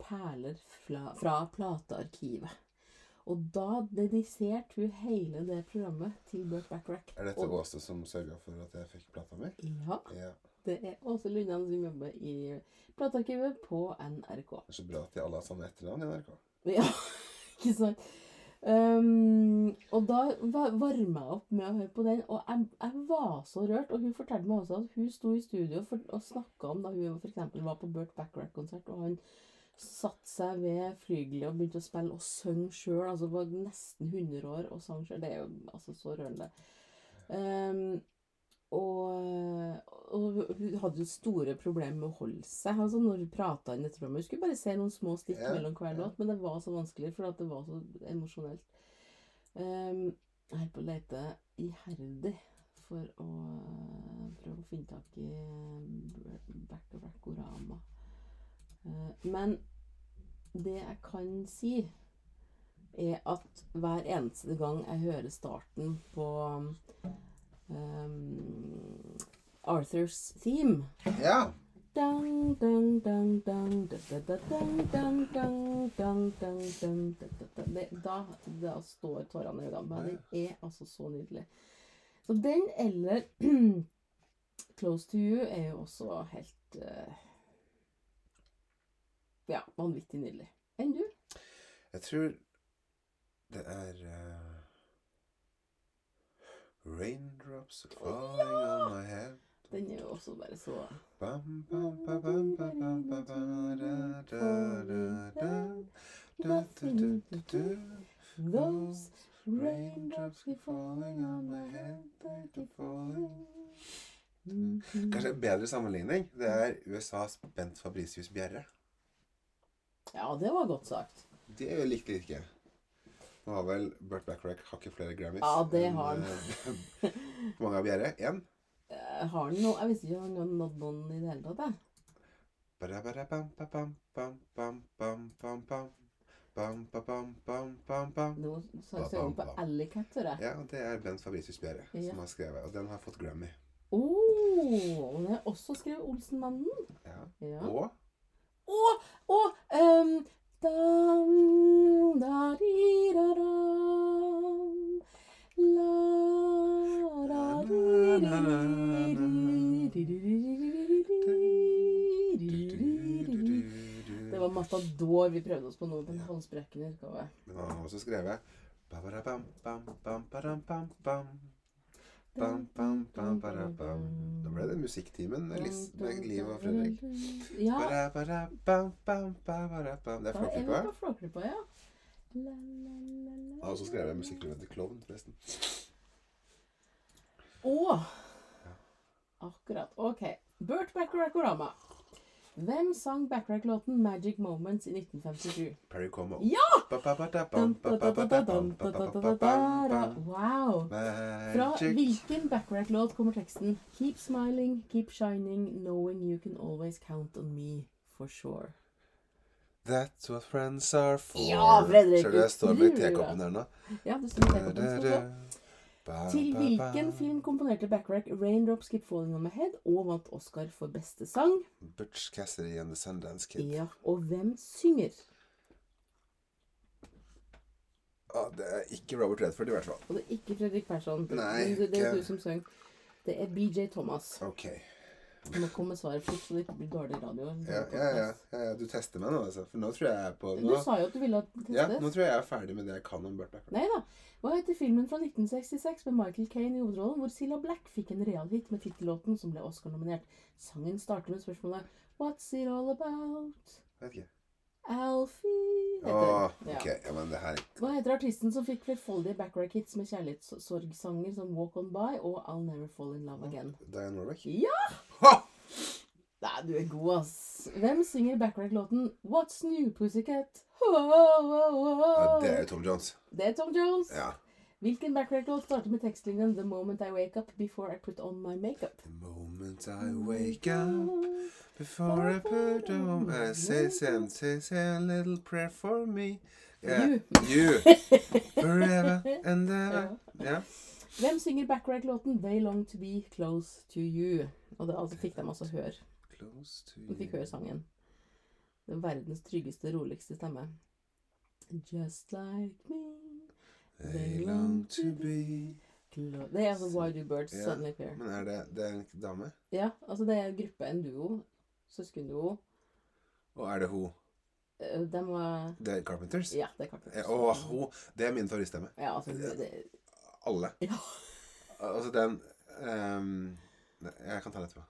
Perler fra, fra platearkivet. Og da dediserte hun hele det programmet til Burt Backrack. Er dette Åste som sørga for at jeg fikk plata mi? Ja, Ja. det er Åse Lundan som jobber i platearkivet på NRK. Det er så bra at de alle har samme etternavn i NRK. Ja, ikke sant? Um, og da va- varma jeg opp med å høre på den, og jeg, jeg var så rørt. Og hun fortalte meg også at hun sto i studio for, og snakka om da hun eksempel var på Burt Bacharach-konsert, og han satte seg ved flygelet og begynte å spille og synge sjøl. Altså var nesten 100 år og sang sjøl. Det er jo altså så rørende. Um, og, og hun hadde jo store problemer med å holde seg altså når hun prata inn dette programmet. Hun skulle bare se noen små stikk Ja, mellom hver ja. låt, men det var så vanskelig, for det var så emosjonelt. Um, jeg holder på å lete iherdig for å eh, prøve å finne tak i uh, Back-a-Rackorama. Eh, men det jeg kan si, er at hver eneste gang jeg hører starten på um, Arthurs theme. Ja. Da, står tårene i øynene men. Den er altså så nydelig. Så den eller Close to you er jo også helt eh, Ja, vanvittig nydelig. Enn du? Jeg tror det er uh... Raindrops are falling on my head. Den er jo også bare så. Those raindrops keep falling on my head, they keep falling. Mhm. Kanskje en bedre sammenligning. Det er USAs Bent Fabricius Bjerre. Ja, det var godt sagt. Det jo like like. Nå har vel Bert Backrack hakket flere Grammys. Ja, det enn, har han. eh, Hvor mange har Bjerre? Én? Har han noe Jeg visste ikke om han hadde nådd noen i det hele tatt. jeg. Nå sang han på Alley Cat, hører jeg. Ja, det er Bent Fabricius Bjerre Ja. som har skrevet, og den har fått Grammy. Oh, og den har også skrevet Olsenmannen. Ja. Ja. Og Og, og um, da di da dam, da di di di di di di Det var Matador vi prøvde oss på nå, den halsbrekkende utgave. Men han har også skrevet bam, bam, bam, bam. Bam, ba-da-bam. Ble det musikktimen med, med Liv og Fredrik. Ja. Det er da Flåklypa. Flåklypa, ja. og så skrev jeg Han har også skrevet musikklivet til Klovn, forresten. Å! Akkurat. Ok. Burt Bacharach-orama. Hvem sang Bacharach-låten 'Magic Moments' i 1957? Perry Como. Ja! Wow. Fra hvilken Bacharach-låt kommer teksten 'Keep smiling, keep shining, knowing you can always count on me for sure'? That's what friends are for. Ja, Fredrik, Ser du jeg står med tekoppen her nå? Ja, det står med tekoppen. Skal vi se. Ba, Til hvilken film komponerte Backrack 'Raindrops Keep Falling On My Head' og vant Oscar for beste sang? Butch Cassidy and the Sundance Kid. Ja, og hvem synger? Ah, det er ikke Robert Redford i hvert fall. Og det er ikke Fredrik Persson. Nei, det, det er ikke- du som synger. Det er BJ Thomas. Ok. Du kommer svaret fort, så det ikke blir dårlig radio. Ja, ja, ja, ja, ja. Du tester meg nå, altså. For nå tror jeg jeg er på Du nå, sa jo at du ville testes. ja, nå tror jeg jeg er ferdig med det jeg kan om Burt Bacharach. Nei da. Hva heter filmen fra 1966 med Michael Caine i hovedrollen, hvor Cilla Black fikk en realhit med tittellåten som ble Oscar-nominert? Sangen starter med spørsmålet What's it all about? Vet ikke. Alfie heter Åh, den. ok. Ja, men det her Hva heter artisten som fikk flerfoldige backrack-hits med kjærlighetssorgsanger som Walk On By og I'll Never Fall In Love Again? Diane Warwick. Ja! Ha! Nei, du er god, ass. Hvem synger backrack-låten 'What's New Pussycat'? Ho, ho, ho. Ja, det er Tom Jones. Det er Tom Jones. Ja. Hvilken backrack-låt starter med tekstlinjen 'The moment I wake up before I put on my makeup'? The moment I wake up Before I put on my say say, say, say a little prayer for me. Yeah. You. You. Forever and ever. Ja. Hvem synger backrack-låten 'They Long To Be Close To You'? Og det altså fikk de også høre. De fikk høre sangen. Det er verdens tryggeste, roligste stemme. Just like me They long to be Det er altså Why Do Birds Ja, Suddenly Appear. Men er det, det er en dame? Ja, altså det er en gruppe, en duo. Søskenduo. Og er det hun? Eh, De var Det er Carpenters? Ja, det er Carpenters. Og hun. Det er min favorittstemme. Ja, altså det, det, Alle. Ja. Altså den nei, Jeg kan ta det etterpå.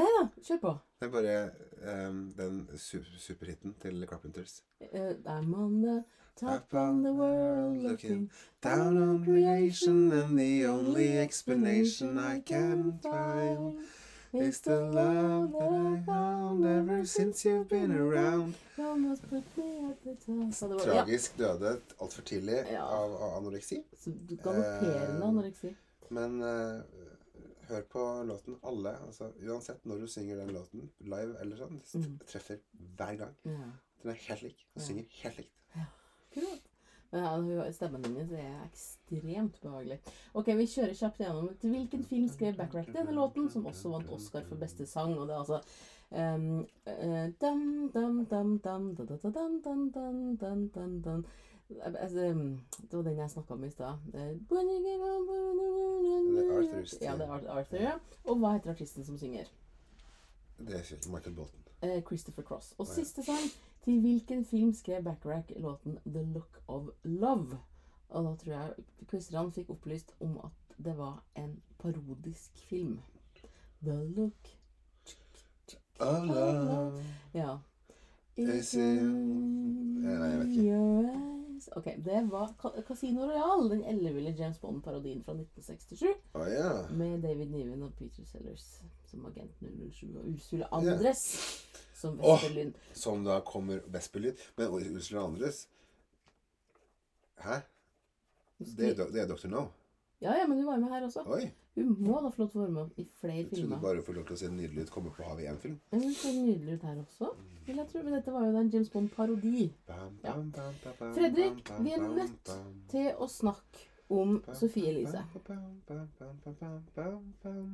Nei da, kjør på. Det er bare um, den su superhiten til Carpenters. Uh, I'm on the top of the world looking Down on creation and the only explanation I can find Is the love that I found ever since you've been around the Tragisk døde altfor tidlig av, av anoreksi. galopperende anoreksi. Men eh, hør på låten alle. Altså, uansett når du synger den låten, live eller sånn, Mm. treffer hver gang. Ja. Den er helt lik. Hun Ja. synger helt likt. Ja, Men ja, stemmen din er ekstremt behagelig. Ok, Vi kjører kjapt gjennom. Til hvilken film skrev Backrack denne låten, som også vant Oscar for beste sang? Og det er altså det var den jeg snakka om i stad. Eh, Ja, det er Arthur, ja. Og hva heter artisten som synger? Det er ikke Michael Bolton. Eh, Christopher Cross. Og siste sang. Til hvilken film skrev Backrack låten 'The Look of Love'? Og da tror jeg quizerne fikk opplyst om at det var en parodisk film. The Look Oh, love. Ja. Is in- nei, jeg vet ikke. your eyes. Ok, det var Casino Royale, den elleville James Bond-parodien fra 1967. Oh, yeah. Med David Niven og Peter Sellers som agent 007 og Ursula Andres som Åh. Oh, Som da kommer Vesperlyd. Men Ursula Andres Hæ? Det er, det er Dr. No. Ja, ja, men hun var med her også. Oi. Hun må da få lov til å være med i flere filmer. Jeg trodde bare hun få lov til å se nydelig ut komme på havet i én film. Men Hun ser nydelig ut her også. Vil jeg tro, men dette var jo en James Bond-parodi. Ja. Fredrik, vi er nødt Til å snakke om Sophie Elise.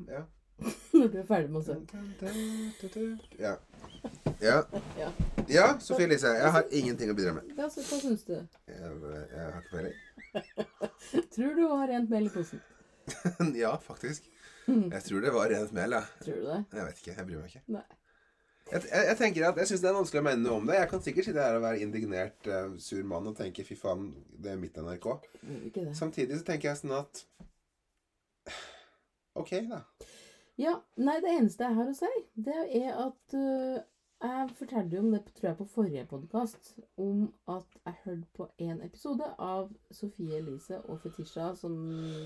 Ja. Når du er ferdig med å dun. Ja. Ja. Ja. Sophie Elise. Jeg har ingenting å bidra med. Ja, så hva syns du? Jeg, jeg har ikke peiling. Tror du har rent mel i posen? ja, faktisk. Jeg tror det var rent mel, ja. Tror du det? Jeg vet ikke. Jeg bryr meg ikke. Nei. Jeg, jeg, jeg tenker at jeg syns det er vanskelig å mene noe om det. Jeg kan sikkert sitte her og være indignert, uh, sur mann og tenke fy faen, det er mitt NRK. Samtidig så tenker jeg sånn at OK, da. Ja, nei, det eneste jeg har å si, det er at øh, Jeg fortalte jo om det tror jeg, på forrige podkast, om at jeg hørte på en episode av Sofie Elise og Fetisha som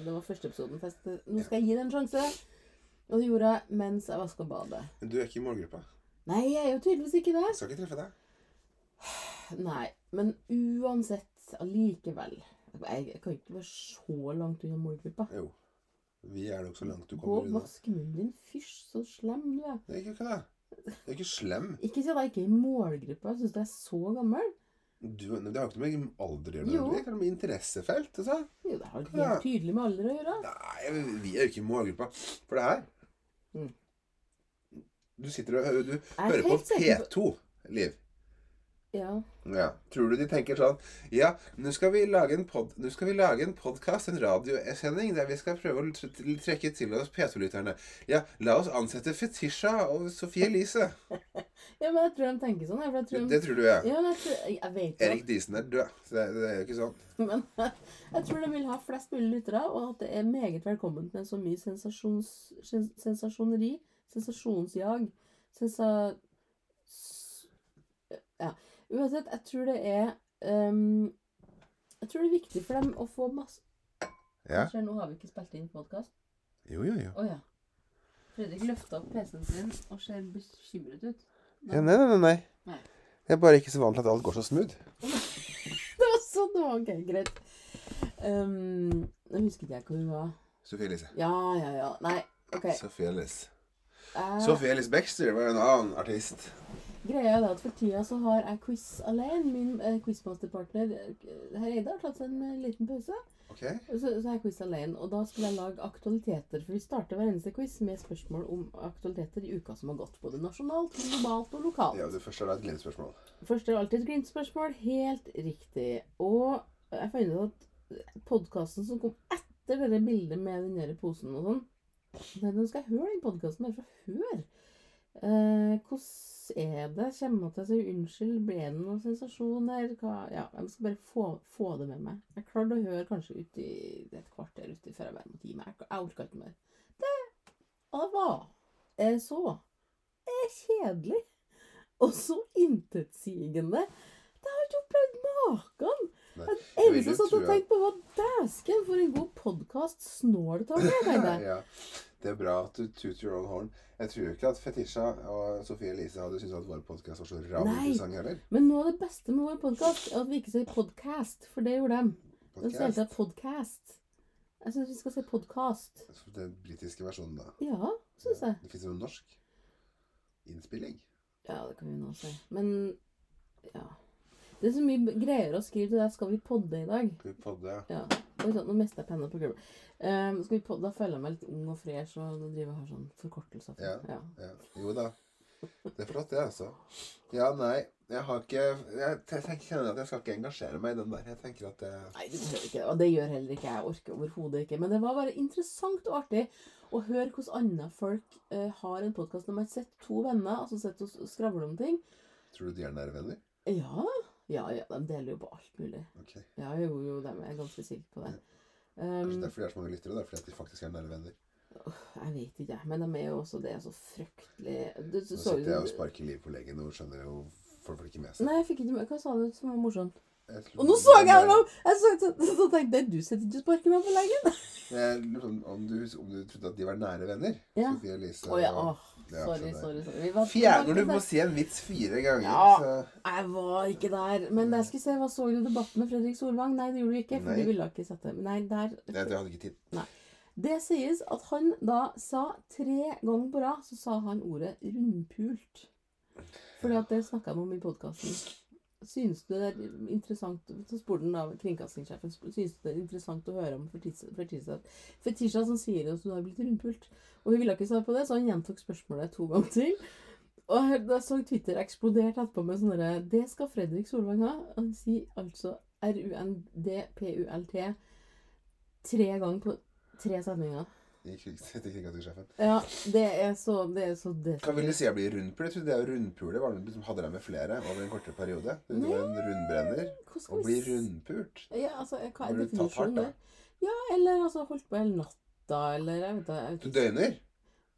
Det var første episoden. For jeg Nå skal jeg gi det en sjanse. Og det gjorde jeg mens jeg vaska badet. Men du er ikke i målgruppa. Nei, jeg er jo tydeligvis ikke det. Jeg skal ikke treffe deg. Nei, men uansett, allikevel Jeg, kan ikke være så langt unna målgruppa. Jo. Vi er nok så langt du Gå kommer og unna. vask munnen din. Fysj, så slem du er. Det er ikke det. Du er ikke slem. Ikke si at jeg ikke er i målgruppa. Jeg syns du er så gammel. Du, det har ikke noe med alder å gjøre. Jo. Det har med interessefelt. Altså. Jo, det har Ja. helt tydelig med alder å gjøre. Nei, vi er jo ikke i målgruppa for det her. Mm. Du sitter og du er hører på- P2, Liv. Ja. Ja. Tror du de tenker sånn Ja, nå skal vi lage en pod, nå skal vi lage en podkast, en radiosending, der vi skal prøve å tr- tr- trekke til oss P2-lytterne. Ja, la oss ansette Fetisha og Sofie Elise. ja, men jeg tror de tenker sånn. Jeg, jeg tror de, det tror du, ja. ja, jeg, tror, jeg vet Erik Diesen er død, så det, det er jo ikke sånn. Men jeg tror de vil ha flest mulig lyttere, og at det er meget velkomment med så mye sensasjons, sens- sensasjoneri, sensasjonsjag, sensa... Ja. Uansett, jeg tror det er um, Jeg tror det er viktig for dem å få masse Ja. Skjer, Nå har vi ikke spilt inn podkast. Jo, jo, jo. Oh, ja. Fredrik løfta opp PC-en sin og ser bekymret ut. Ja, nei, nei, nei, nei. Nei. Jeg er bare ikke så vant til at alt går så smooth. Det var sånn det var. Ok, greit. Um, Nå husket jeg hvor hun var. Sophie Elise. Ja, ja, ja. Nei, OK. Sophie Elise. Uh, Sophie Elise Baxter var en annen artist. Greia er at for tida så har jeg quiz alene. Min eh, quizmasterpartner herr Eide har tatt seg en eh, liten pause. Ok? Så, så er jeg quiz alene. Og da skulle jeg lage aktualiteter. For vi starter hver eneste quiz med spørsmål om aktualiteter i uka som har gått. Både nasjonalt, globalt og lokalt. Ja, det første er et glidespørsmål. Først er alltid et grintspørsmål. Helt riktig. Og jeg fant ut at podkasten som kom etter det bildet med den der posen og sånn Nå skal jeg høre, den podkasten, bare for å høre. Eh, hvordan er det? Kommer jeg til å si unnskyld? Ble det noen sensasjoner? Ja, jeg skal bare få, få det med meg. Jeg klarte å høre kanskje uti i et kvarter uti før jeg bare måtte gi meg. Jeg, orka ikke mer. Det, og det var eh, så eh, kjedelig. Og så intetsigende. Det har jeg ikke opplevd maken. Det eneste jeg satt og tenkte på, var dæsken, for en god podkast snåltak er, tenkte jeg. ja, det er bra at du toot your own horn. Jeg tror ikke at Fetisha og Sofie Elise hadde syntes at vår podkast var så Nei. interessant heller. Men noe av det beste med vår podkast er at vi ikke sier podcast, for det gjorde de. Den sier Podcast. alltid podcast. Jeg syns vi skal si podkast. Den britiske versjonen, da. Ja, syns jeg. Det fins jo norsk innspilling. Ja, det kan vi nå si. Men ja. Det er så mye greier å skrive til deg. Skal vi podde i dag? Skal vi podde? Ja. Oi sann, nå mista jeg penna på gulvet. Um, skal vi podde? Da føler jeg meg litt ung og fresh, og nå driver jeg har sånn forkortelser. Ja. ja. Ja. Jo da. Det er flott, det, altså. Ja, nei. Jeg har ikke Jeg, kjenner at jeg skal ikke engasjere meg i den der. Jeg tenker at det Nei, det behøver ikke. Og det gjør heller ikke jeg. Jeg orker overhodet ikke. Men det var bare interessant og artig å høre hvordan andre folk eh, har en podkast når man sitter to venner altså sitter og skravler om ting. Tror du de er nære venner? Ja, ja, ja, de deler jo på alt mulig. Okay. Ja, jo, jo, de er ganske sikre på det. Kanskje Um, derfor de er så mange lyttere? Det er fordi de faktisk er nære venner. jeg vet ikke, jeg. Men de er jo også det er så fryktelig du, Nå så, sitter jeg og sparker liv på leggen og skjønner jo folk ikke med seg. Nei, jeg fikk ikke med Hva sa du som var morsomt? Og nå så jeg det! Jeg så, tenkte jeg du sitter ikke og sparker meg på leggen. Jeg lurer på om du, om du trodde at de var nære venner? Ja. Sofie Elise oh, ja. og- Ja, sorry, sorry. sorry. Vi var Fjerde, du må si en vits fire ganger, Ja. så Jeg var ikke der. Men jeg skulle se hva så du debatten med Fredrik Solvang? Nei, det gjorde du ikke, for Nei. du ville ikke sette Nei, der Nei, det hadde ikke tid. Det sies at han da sa tre ganger på rad, så sa han ordet rundpult. Fordi at det snakka han om i podkasten. Synes du det er interessant Så spurte han da kringkastingssjefen Synes du det er interessant å høre om Fetisha Fetisha- som sier at du har blitt rundpult? Og hun ville ikke svare på det, så han gjentok spørsmålet to ganger til. Og da så Twitter eksplodert etterpå med sånn derre Det skal Fredrik Solvang ha. Han sier altså R-U-N-D-P-U-L-T tre ganger på tre setninger. I kringkastingssjefen. Ja, det er så Det er så det. Vil du si jeg blir rundpule? Jeg trodde det å rundpule var det liksom hadde de med flere over en kortere periode. Det var en rundbrenner. og blir rundpult. Ja, altså, hva er du definisjonen der? Ja, eller altså holdt på hele natta, eller jeg vet ikke. Du døgner?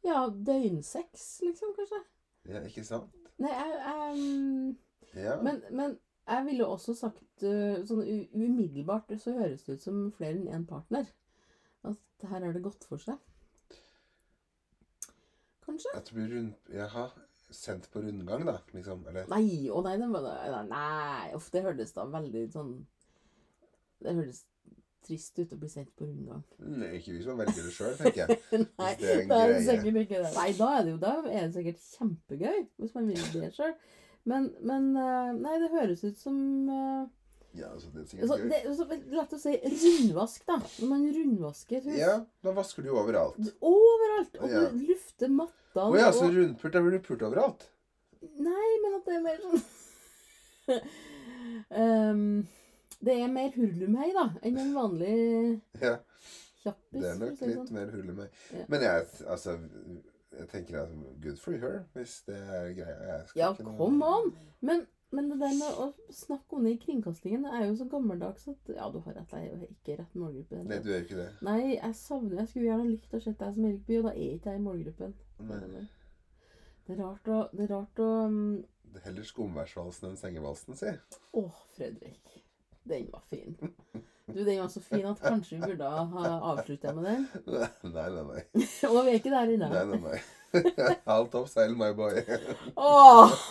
Ja, døgnsex, liksom, kanskje. Ja, ikke sant? Nei, jeg, um, Ja. men, men jeg ville også sagt uh, sånn umiddelbart så høres det ut som flere enn én partner. At her har det gått for seg. Kanskje? At du blir rund... Jaha. Sendt på rundgang, da? Liksom. Eller Nei, å nei, det var Nei, uff, det hørtes da veldig sånn Det hørtes trist ut å bli sendt på rundgang. Nei, ikke vi som velger det sjøl, tenker jeg. Nei, det er en da er det sikkert ikke det. Nei, da er det jo da er det sikkert kjempegøy, hvis man vil det sjøl. Men, men eh, Nei, det høres ut som eh, Ja, altså, det er sikkert gøy. Det er så lett å si rundvask, da. Når man rundvasker et hus. Ja, da vasker du jo overalt. Overalt! Og Ja. du lufter mattene. Å ja, så og- rundpult, da blir du pult overalt? Nei, men at det er mer sånn Ehm, Det er mer hurlumhei, da, enn en vanlig Ja. kjappis. Det er for å nok si det litt sånn. mer hull i meg. Ja. Men jeg, altså Jeg tenker at good for her, hvis det er greia. Jeg skal Ja, ikke noe- come on! Men, men det der med å snakke om det i kringkastingen det er jo så gammeldags at Ja, du har rett, jeg er jo ikke rett målgruppe. Nei, du er ikke det. Nei, jeg savner Jeg skulle gjerne likt å se deg som Erik Bye, og da er ikke jeg i målgruppen. Nei. Det er rart å Det er rart å um... Det er Heller skumværsvalsen enn sengevalsen, si. Å, Fredrik. Den var fin. Du, den var så fin at kanskje vi burde ha avslutta med den. Nei, nei, nei. Og vi er ikke der inne. nei, nei, nei. Alt opp seil, my boy. Åh!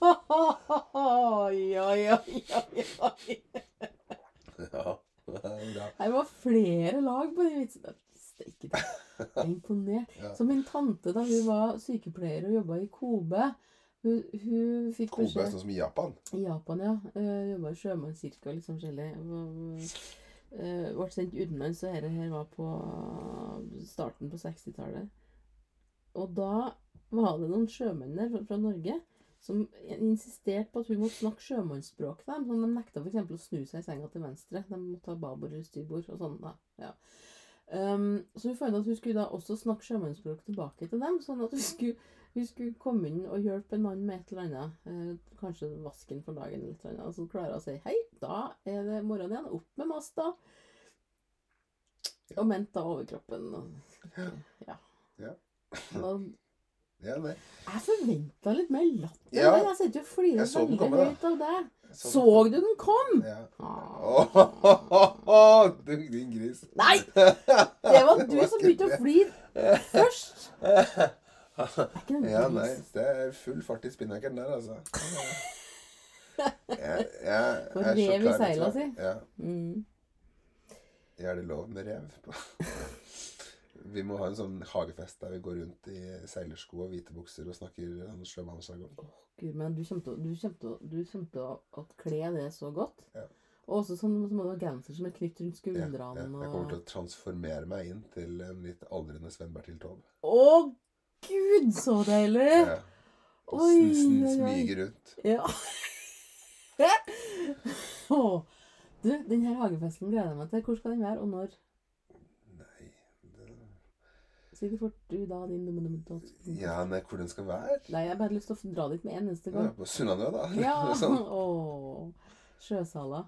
Oi, oi, oi, oi. Ja, det er bra. Det var flere lag på de vitsene. Steike ta. Jeg er imponert. Ja. Så min tante, da hun var sykepleier og jobba i Kobe Hun, hun fikk Kobe beskjed sånn som i Japan. I Japan, ja. Uh, jobba i sjømannskirka og litt sånn forskjellig. Uh, ble sendt utenlands, så dette her var på starten på 60-tallet. Og da var det noen sjømenn der fra Norge som insisterte på at hun måtte snakke sjømannsspråk til dem. Sånn, de nekta f.eks. å snu seg i senga til venstre. De måtte ha babord eller styrbord og sånn. Ja. Um, så hun fant at hun skulle da også snakke sjømannsspråk tilbake til dem. Sånn at hun skulle, hun skulle komme inn og hjelpe en mann med et eller annet. Eh, kanskje vasken for dagen eller et eller annet. Så klarer hun å si hei, da er det morgen igjen. Opp med masta. Og ment da overkroppen. Og, ja. Ja. Og Ja, nei. jeg forventa litt mer latter. Ja. der. Jeg sitter jo og flirer veldig komme, høyt av det. Så du den kom? Ja. Ah. Du, din gris. Nei! Det var du som begynte å flire først. Det er ikke noe Ja, nei. Det er full fart i spinnakeren der, altså. Jeg, jeg, jeg er så rev i seila si. Ja. Mm. Er det lov med rev? Vi må ha en sånn hagefest der vi går rundt i seilersko og hvite bukser og snakker sånn sjømannsjargong. Gud, men du kommer til, å- kle det så godt. Ja. Og også sånn så må genser som er knytt rundt Ja, skuldrene. ja. Jeg kommer til å transformere meg inn til en litt aldrende Sven Bertil Taube. Å, gud, så deilig! Ja. Og Oi, sn- smyge rundt. Ja. oh. Du, den her hagefesten gleder jeg meg til. Hvor skal den være, og når? Nei det... Si det fort, du da, din dumme dumme tott. Ja, nei, hvor den skal være? Nei, jeg har bare lyst til å dra dit med en eneste gang. Ja, på Sunnanø, da. Ja! sånn. Åh. Sjøsala.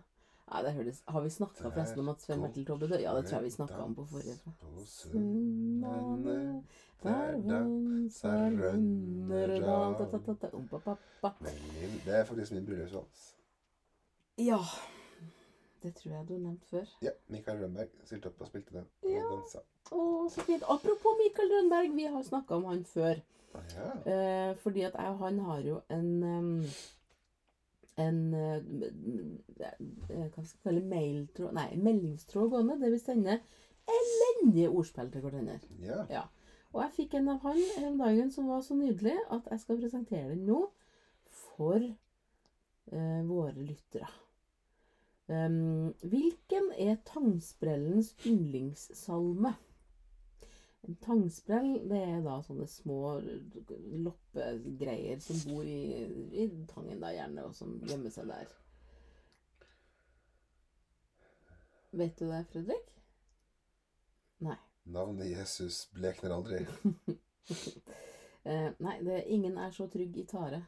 Nei, det hørtes Har vi snakka forresten om at Sven Bertil Taube døde? Ja, det tror jeg vi snakka om på forrige. På Sunnanø, Der danser Rønnerdal Det er faktisk min bryllupsvals. Ja. Det tror jeg du har nevnt før. Ja, Mikael Rønberg stilte opp og spilte den. Og Ja. dansa. Å, så fint. Apropos Mikael Rønberg, vi har snakka om han før. Ja. Eh, fordi at jeg og han har jo en en eh, eh, Hva skal jeg kalle mailtråd Nei, meldingstråd gående der vi sender elendige ordspill til hverandre. ja. Og jeg fikk en av han om dagen som var så nydelig at jeg skal presentere den nå for eh, våre lyttere. Um, hvilken er tangsprellens yndlingssalme? Tangsprell, det er da sånne små loppegreier som bor i, i tangen da gjerne, og som gjemmer seg der. Vet du det, Fredrik? Nei. Navnet Jesus blekner aldri. Eh, nei, det 'Ingen er så trygg i tare'.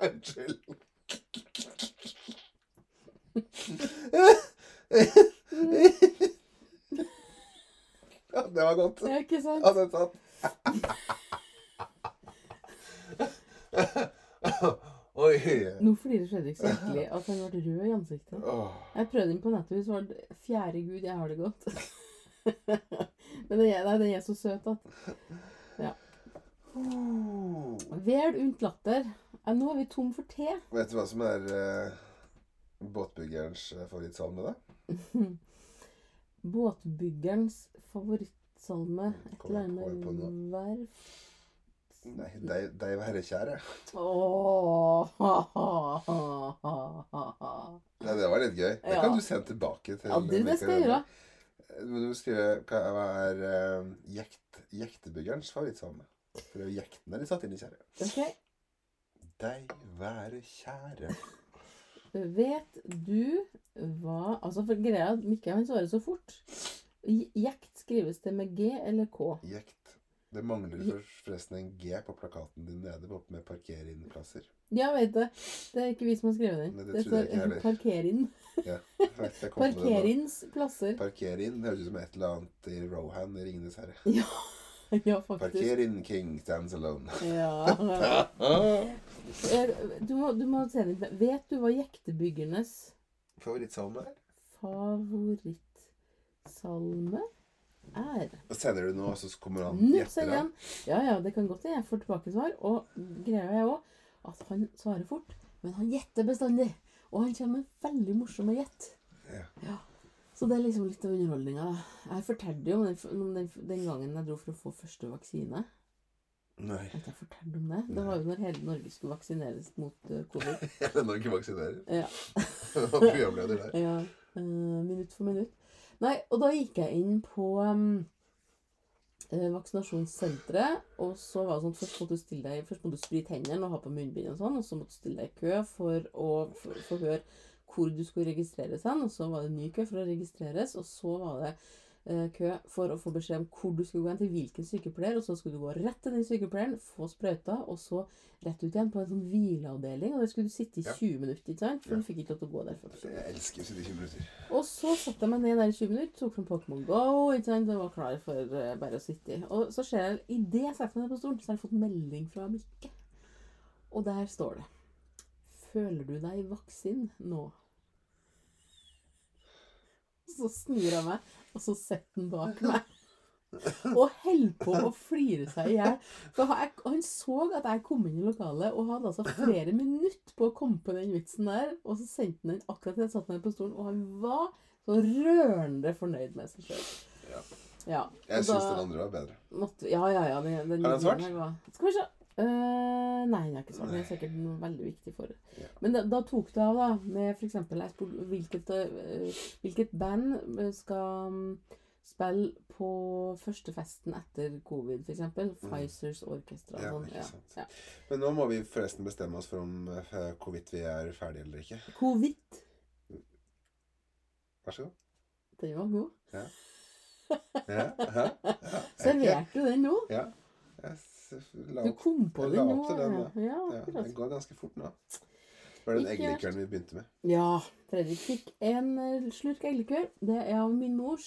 Unnskyld. ja, det var godt. Det er ikke sant? Ja, det er sant. Oi. Nå flirer Fredrik så virkelig at han ble rød i ansiktet. Jeg prøvde den på nettet, hun svarte 'Fjerde Gud, jeg har det godt'. Men den er, nei, den er så søt at Vel unt latter. Nå er vi tom for te. Vet du hva som er uh, båtbyggerens eh, favorittsalme, da? Båtbyggerens favorittsalme. Et eller annet verft. Nei, de, de være kjære. Åh. Nei, det var litt gøy. Det Ja. kan du sende tilbake til Ja, du, det skal jeg gjøre. Men du må skrive hva, er uh, jekt, jektebyggerens favorittsalme. For det er jo jektene de satt inn i kjære. Okay. De være kjære. Vet du hva Altså, for greia at Mikke han svarer så fort. Jekt skrives det med G eller K? Jekt. Det mangler forresten en G på plakaten din nede på med parker-inn-plasser. Ja, vet det. Det er ikke vi som har skrevet den. Nei, det Det står parker inn. Ja, Parkeringsplasser. Parker inn høres ut som et eller annet i Rohan i Ringenes herre. Ja, ja faktisk. Parker inn, king stands alone. Ja. Du må, du må se litt Vet du hva jektebyggernes Favorittsalme er? favorittsalme er? Og sender du noe, så kommer han gjetter han? Ja, ja, det kan godt hende jeg får tilbakesvar. Og greia er òg at han svarer fort, men han gjetter bestandig. Og han kommer med veldig morsomme gjett. Ja. Så det er liksom litt av underholdninga. Jeg fortalte jo om den, om den, den gangen jeg dro for å få første vaksine. Nei. Har jeg fortalt om det? Det var jo når hele Norge skulle vaksineres mot eh, covid. Hele Norge vaksinerer. Ja. Programleder der. Ja, eh, minutt for minutt. Nei, og da gikk jeg inn på um, vaksinasjonssenteret, og så var det sånn først måtte du stille deg, først måtte du sprite hendene og ha på munnbind og sånn, og så måtte du stille deg i kø for å få høre hvor du skulle registreres hen, og så var det ny kø for å registreres, og så var det kø for å få beskjed om hvor du skulle gå hen, til hvilken sykepleier, og så skulle du gå rett til den sykepleieren, få sprøyta, og så rett ut igjen på en sånn hvileavdeling, og der skulle du sitte i Ja. 20 minutter, ikke sant? For Ja. du fikk ikke lov til å gå der først. Jeg elsker å sitte i 20 minutter. Og så satte jeg meg ned der i 20 minutter, tok fram Pokémon Go ikke sant? og var klar for uh, bare å sitte i. Og så ser jeg, idet jeg setter meg ned på stolen, så har jeg fått melding fra Mikke. Og der står det Føler du deg vaksin nå? Så snur jeg meg, og så sitter han bak meg. Og holder på å flire seg i hjel. For han, så at jeg kom inn i lokalet, og hadde altså flere minutter på å komme på den vitsen der. Og så sendte han den akkurat til jeg satt ned på stolen, og han var så rørende fornøyd med seg sjøl. Ja. Ja. Jeg syns den andre var bedre. måtte, ja, ja, ja. Den, den, svart? den var- Skal vi se. Eh, nei, det er ikke svart. Det er sikkert noe veldig viktig for Ja. Men da, da tok det av, da. Med f.eks. jeg spurte hvilket, uh, hvilket band eh, skal mm, spille på første festen etter covid, f.eks. Pfizers Orkestra. Mm. Ja, sånn. Ja, ja. Men nå må vi forresten bestemme oss for om uh, hvorvidt vi er ferdige eller ikke. Covid. Vær så god. Den var god. Ja. Ja, ja. Serverte du den nå? Ja. Jeg la Du opp. kom på den nå? den, ja. ja, Ja, den går ganske fort nå. Det var den eggelikøren vi begynte med. Ja, Fredrik fikk en eh, slurk eggelikør. Det er av min mors,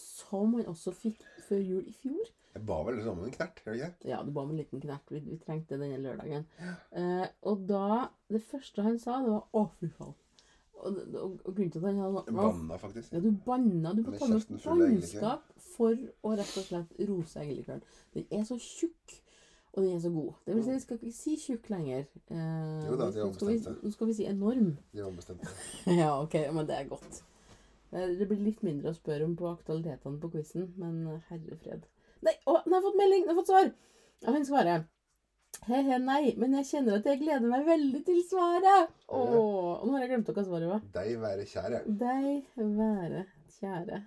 som han også fikk før jul i fjor. Jeg ba vel liksom om en knert, gjør jeg? Ja, du ba med en liten knert. Vi, vi trengte denne lørdagen. Eh, og da Det første han sa, det var 'Å, fy faen'. Og, og, og grunnen til at han hadde Jeg sånn «Å, banna faktisk. Ja, du banna. Du må ta med bannskap for å rett og slett rose eggelikøren. Den er så tjukk, og den er så god. Det vil si, vi skal ikke si tjukk lenger. Eh, Jo da, de har nå, skal vi, si enorm. De ombestemte. Ja, ok, men det er godt. Det det blir litt mindre å spørre om på aktualitetene på quizen, men eh, herre fred. Nei, å, nå har jeg fått melding! Nå har jeg fått svar! Ja, han svarer. He-he, nei, men jeg kjenner at jeg gleder meg veldig til svaret. Åh, og nå har jeg glemt hva svaret var. Deg være kjære. Deg være kjære.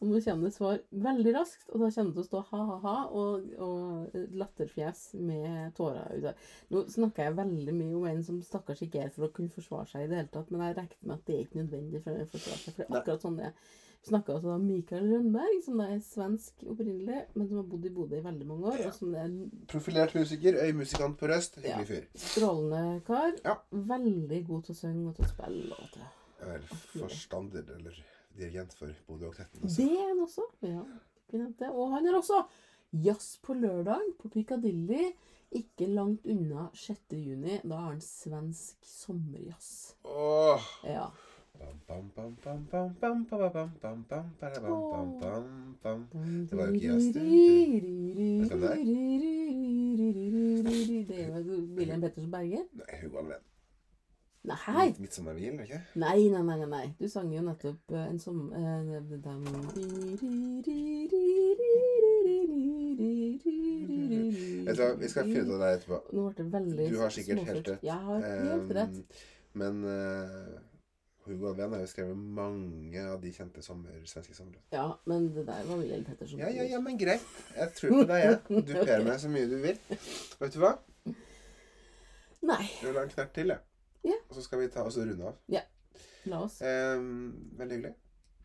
Og nå kommer det svar veldig raskt, og da kommer det til å stå ha-ha-ha og, og latterfjes med tårer ute. Nå snakker jeg veldig mye om en som stakkars ikke er for å kunne forsvare seg i det hele tatt, men jeg regner med at det er ikke nødvendig for å forsvare seg. For det er akkurat sånn det er. Vi snakker altså om Mikael Rønberg, som da er svensk opprinnelig, men som har bodd i Bodø i veldig mange år, og som er Profilert musiker, øymusikant på Røst. Hyggelig fyr. strålende kar. Ja. Veldig god til å synge og til å spille. Og til. Er vel forstander eller dirigent for Bodø Oktetten. Det er han også. Ja. Og han er også jazz på lørdag på Piccadilly. Ikke langt unna 6.6. Da har han svensk sommerjazz. Oh. Ja. Det var jo ikke jazz. Det er jo William Pettersen Berger. Nei, hun var venn. Nei! Midt- Midtsommerhvil, ikke? Nei, nei, nei, nei. Du sang jo nettopp eh, en som eh, Vet du hva, vi skal finne ut av det etterpå. Nå ble det veldig Du har sikkert helt rett. Jeg har helt rett. Men eh, Hugo Alven har jo skrevet mange av de kjente sommer, svenske sommerlåtene. Ja, men det der var Wilhelm Pettersen. Ja, ja, ja, men greit. Jeg tror på deg, jeg. Du per meg så mye du vil. Vet du hva? Nei, Vi vil ha en knert til, jeg. Ja. Og så skal vi ta oss og runde av. Ja. la oss. Ehm, veldig hyggelig.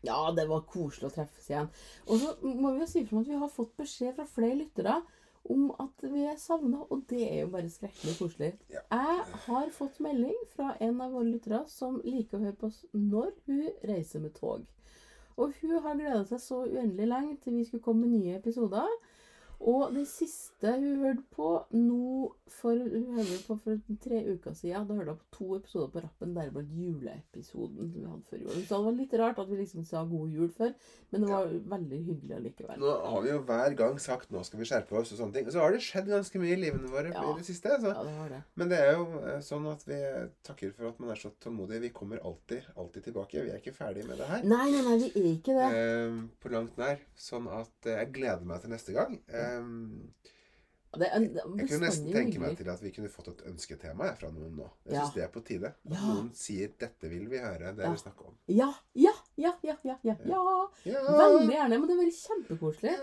Ja, det var koselig å treffes igjen. Og så må vi jo si om at vi har fått beskjed fra flere lyttere om at vi er savna, og det er jo bare skrekkelig koselig. Ja. Jeg har fått melding fra en av våre lyttere som liker å høre på oss når hun reiser med tog. Og hun har gleda seg så uendelig lenge til vi skulle komme med nye episoder. Og det siste hun hørte på nå for, hun hørte på for tre uker siden, da hørte hun på to episoder på rappen, deriblant juleepisoden som vi hadde før jul. Så det var litt rart at vi liksom sa god jul før, men det var veldig hyggelig allikevel. Nå har vi jo hver gang sagt 'nå skal vi skjerpe oss' og sånne ting. Og så har det skjedd ganske mye i livene våre Ja. i det siste. Så. Ja, det var det. Men det er jo eh, sånn at vi takker for at man er så tålmodig. Vi kommer alltid, alltid tilbake. Vi er ikke ferdig med det her. Nei, nei, nei, vi er ikke det. Eh, på langt nær. Sånn at eh, jeg gleder meg til neste gang. Eh, Det er, det er jeg kunne nesten tenke meg til at vi kunne fått et ønsketema fra noen nå. Jeg Ja. det er på tide. At Ja. noen sier 'dette vil vi høre'. Det Ja. vi snakker om. Ja, ja, ja, ja, ja, ja. Veldig gjerne, men det er veldig kjempekoselig.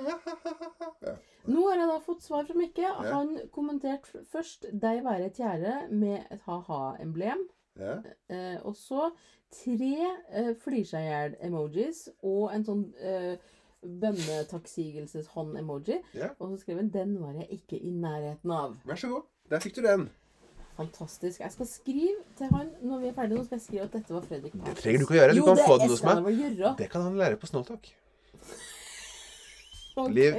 Nå har jeg da fått svar fra Mikke. Han kommenterte først 'deg være kjære' med et ha-ha-emblem. Eh, og så tre eh, flir seg i hjel-emojis og en sånn eh, bønnetakksigelses-hånd-emoji. Ja. Og så skrev hun 'den var jeg ikke i nærheten av'. Vær så god. Der fikk du den. Fantastisk. Jeg skal skrive til han når vi er ferdige. Nå skal jeg skrive at dette var Fredrik Det trenger du ikke å gjøre. Du Jo, kan få den hos meg. Det kan han lære på Snowtalk. okay. Liv,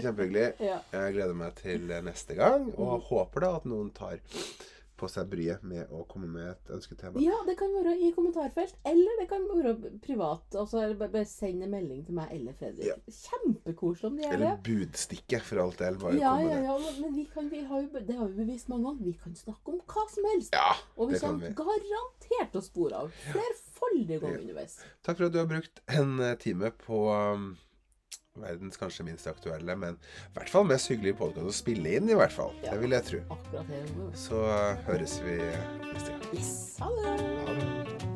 kjempehyggelig. Ja. Jeg gleder meg til neste gang, og håper da at noen tar på seg bryet med å komme med et ønsketema. ja, det kan være i kommentarfelt, eller det kan være privat. Altså bare- send en melding til meg eller Fredrik. Ja. Kjempekoselig om de gjør det. Eller budstikke, for alt del. Bare Ja, ja, ja, men vi kan, vi har jo, det har vi bevist mange ganger. Vi kan snakke om hva som helst. Ja, Og vi kommer vi. garantert å spore av flerfoldige ganger underveis. Takk for at du har brukt en eh, time på um, verdens kanskje minst aktuelle, men i hvert fall mest hyggelige podkast å spille inn, i hvert fall. Ja. Det vil jeg tro. Så høres vi neste gang. Yes! Ha det.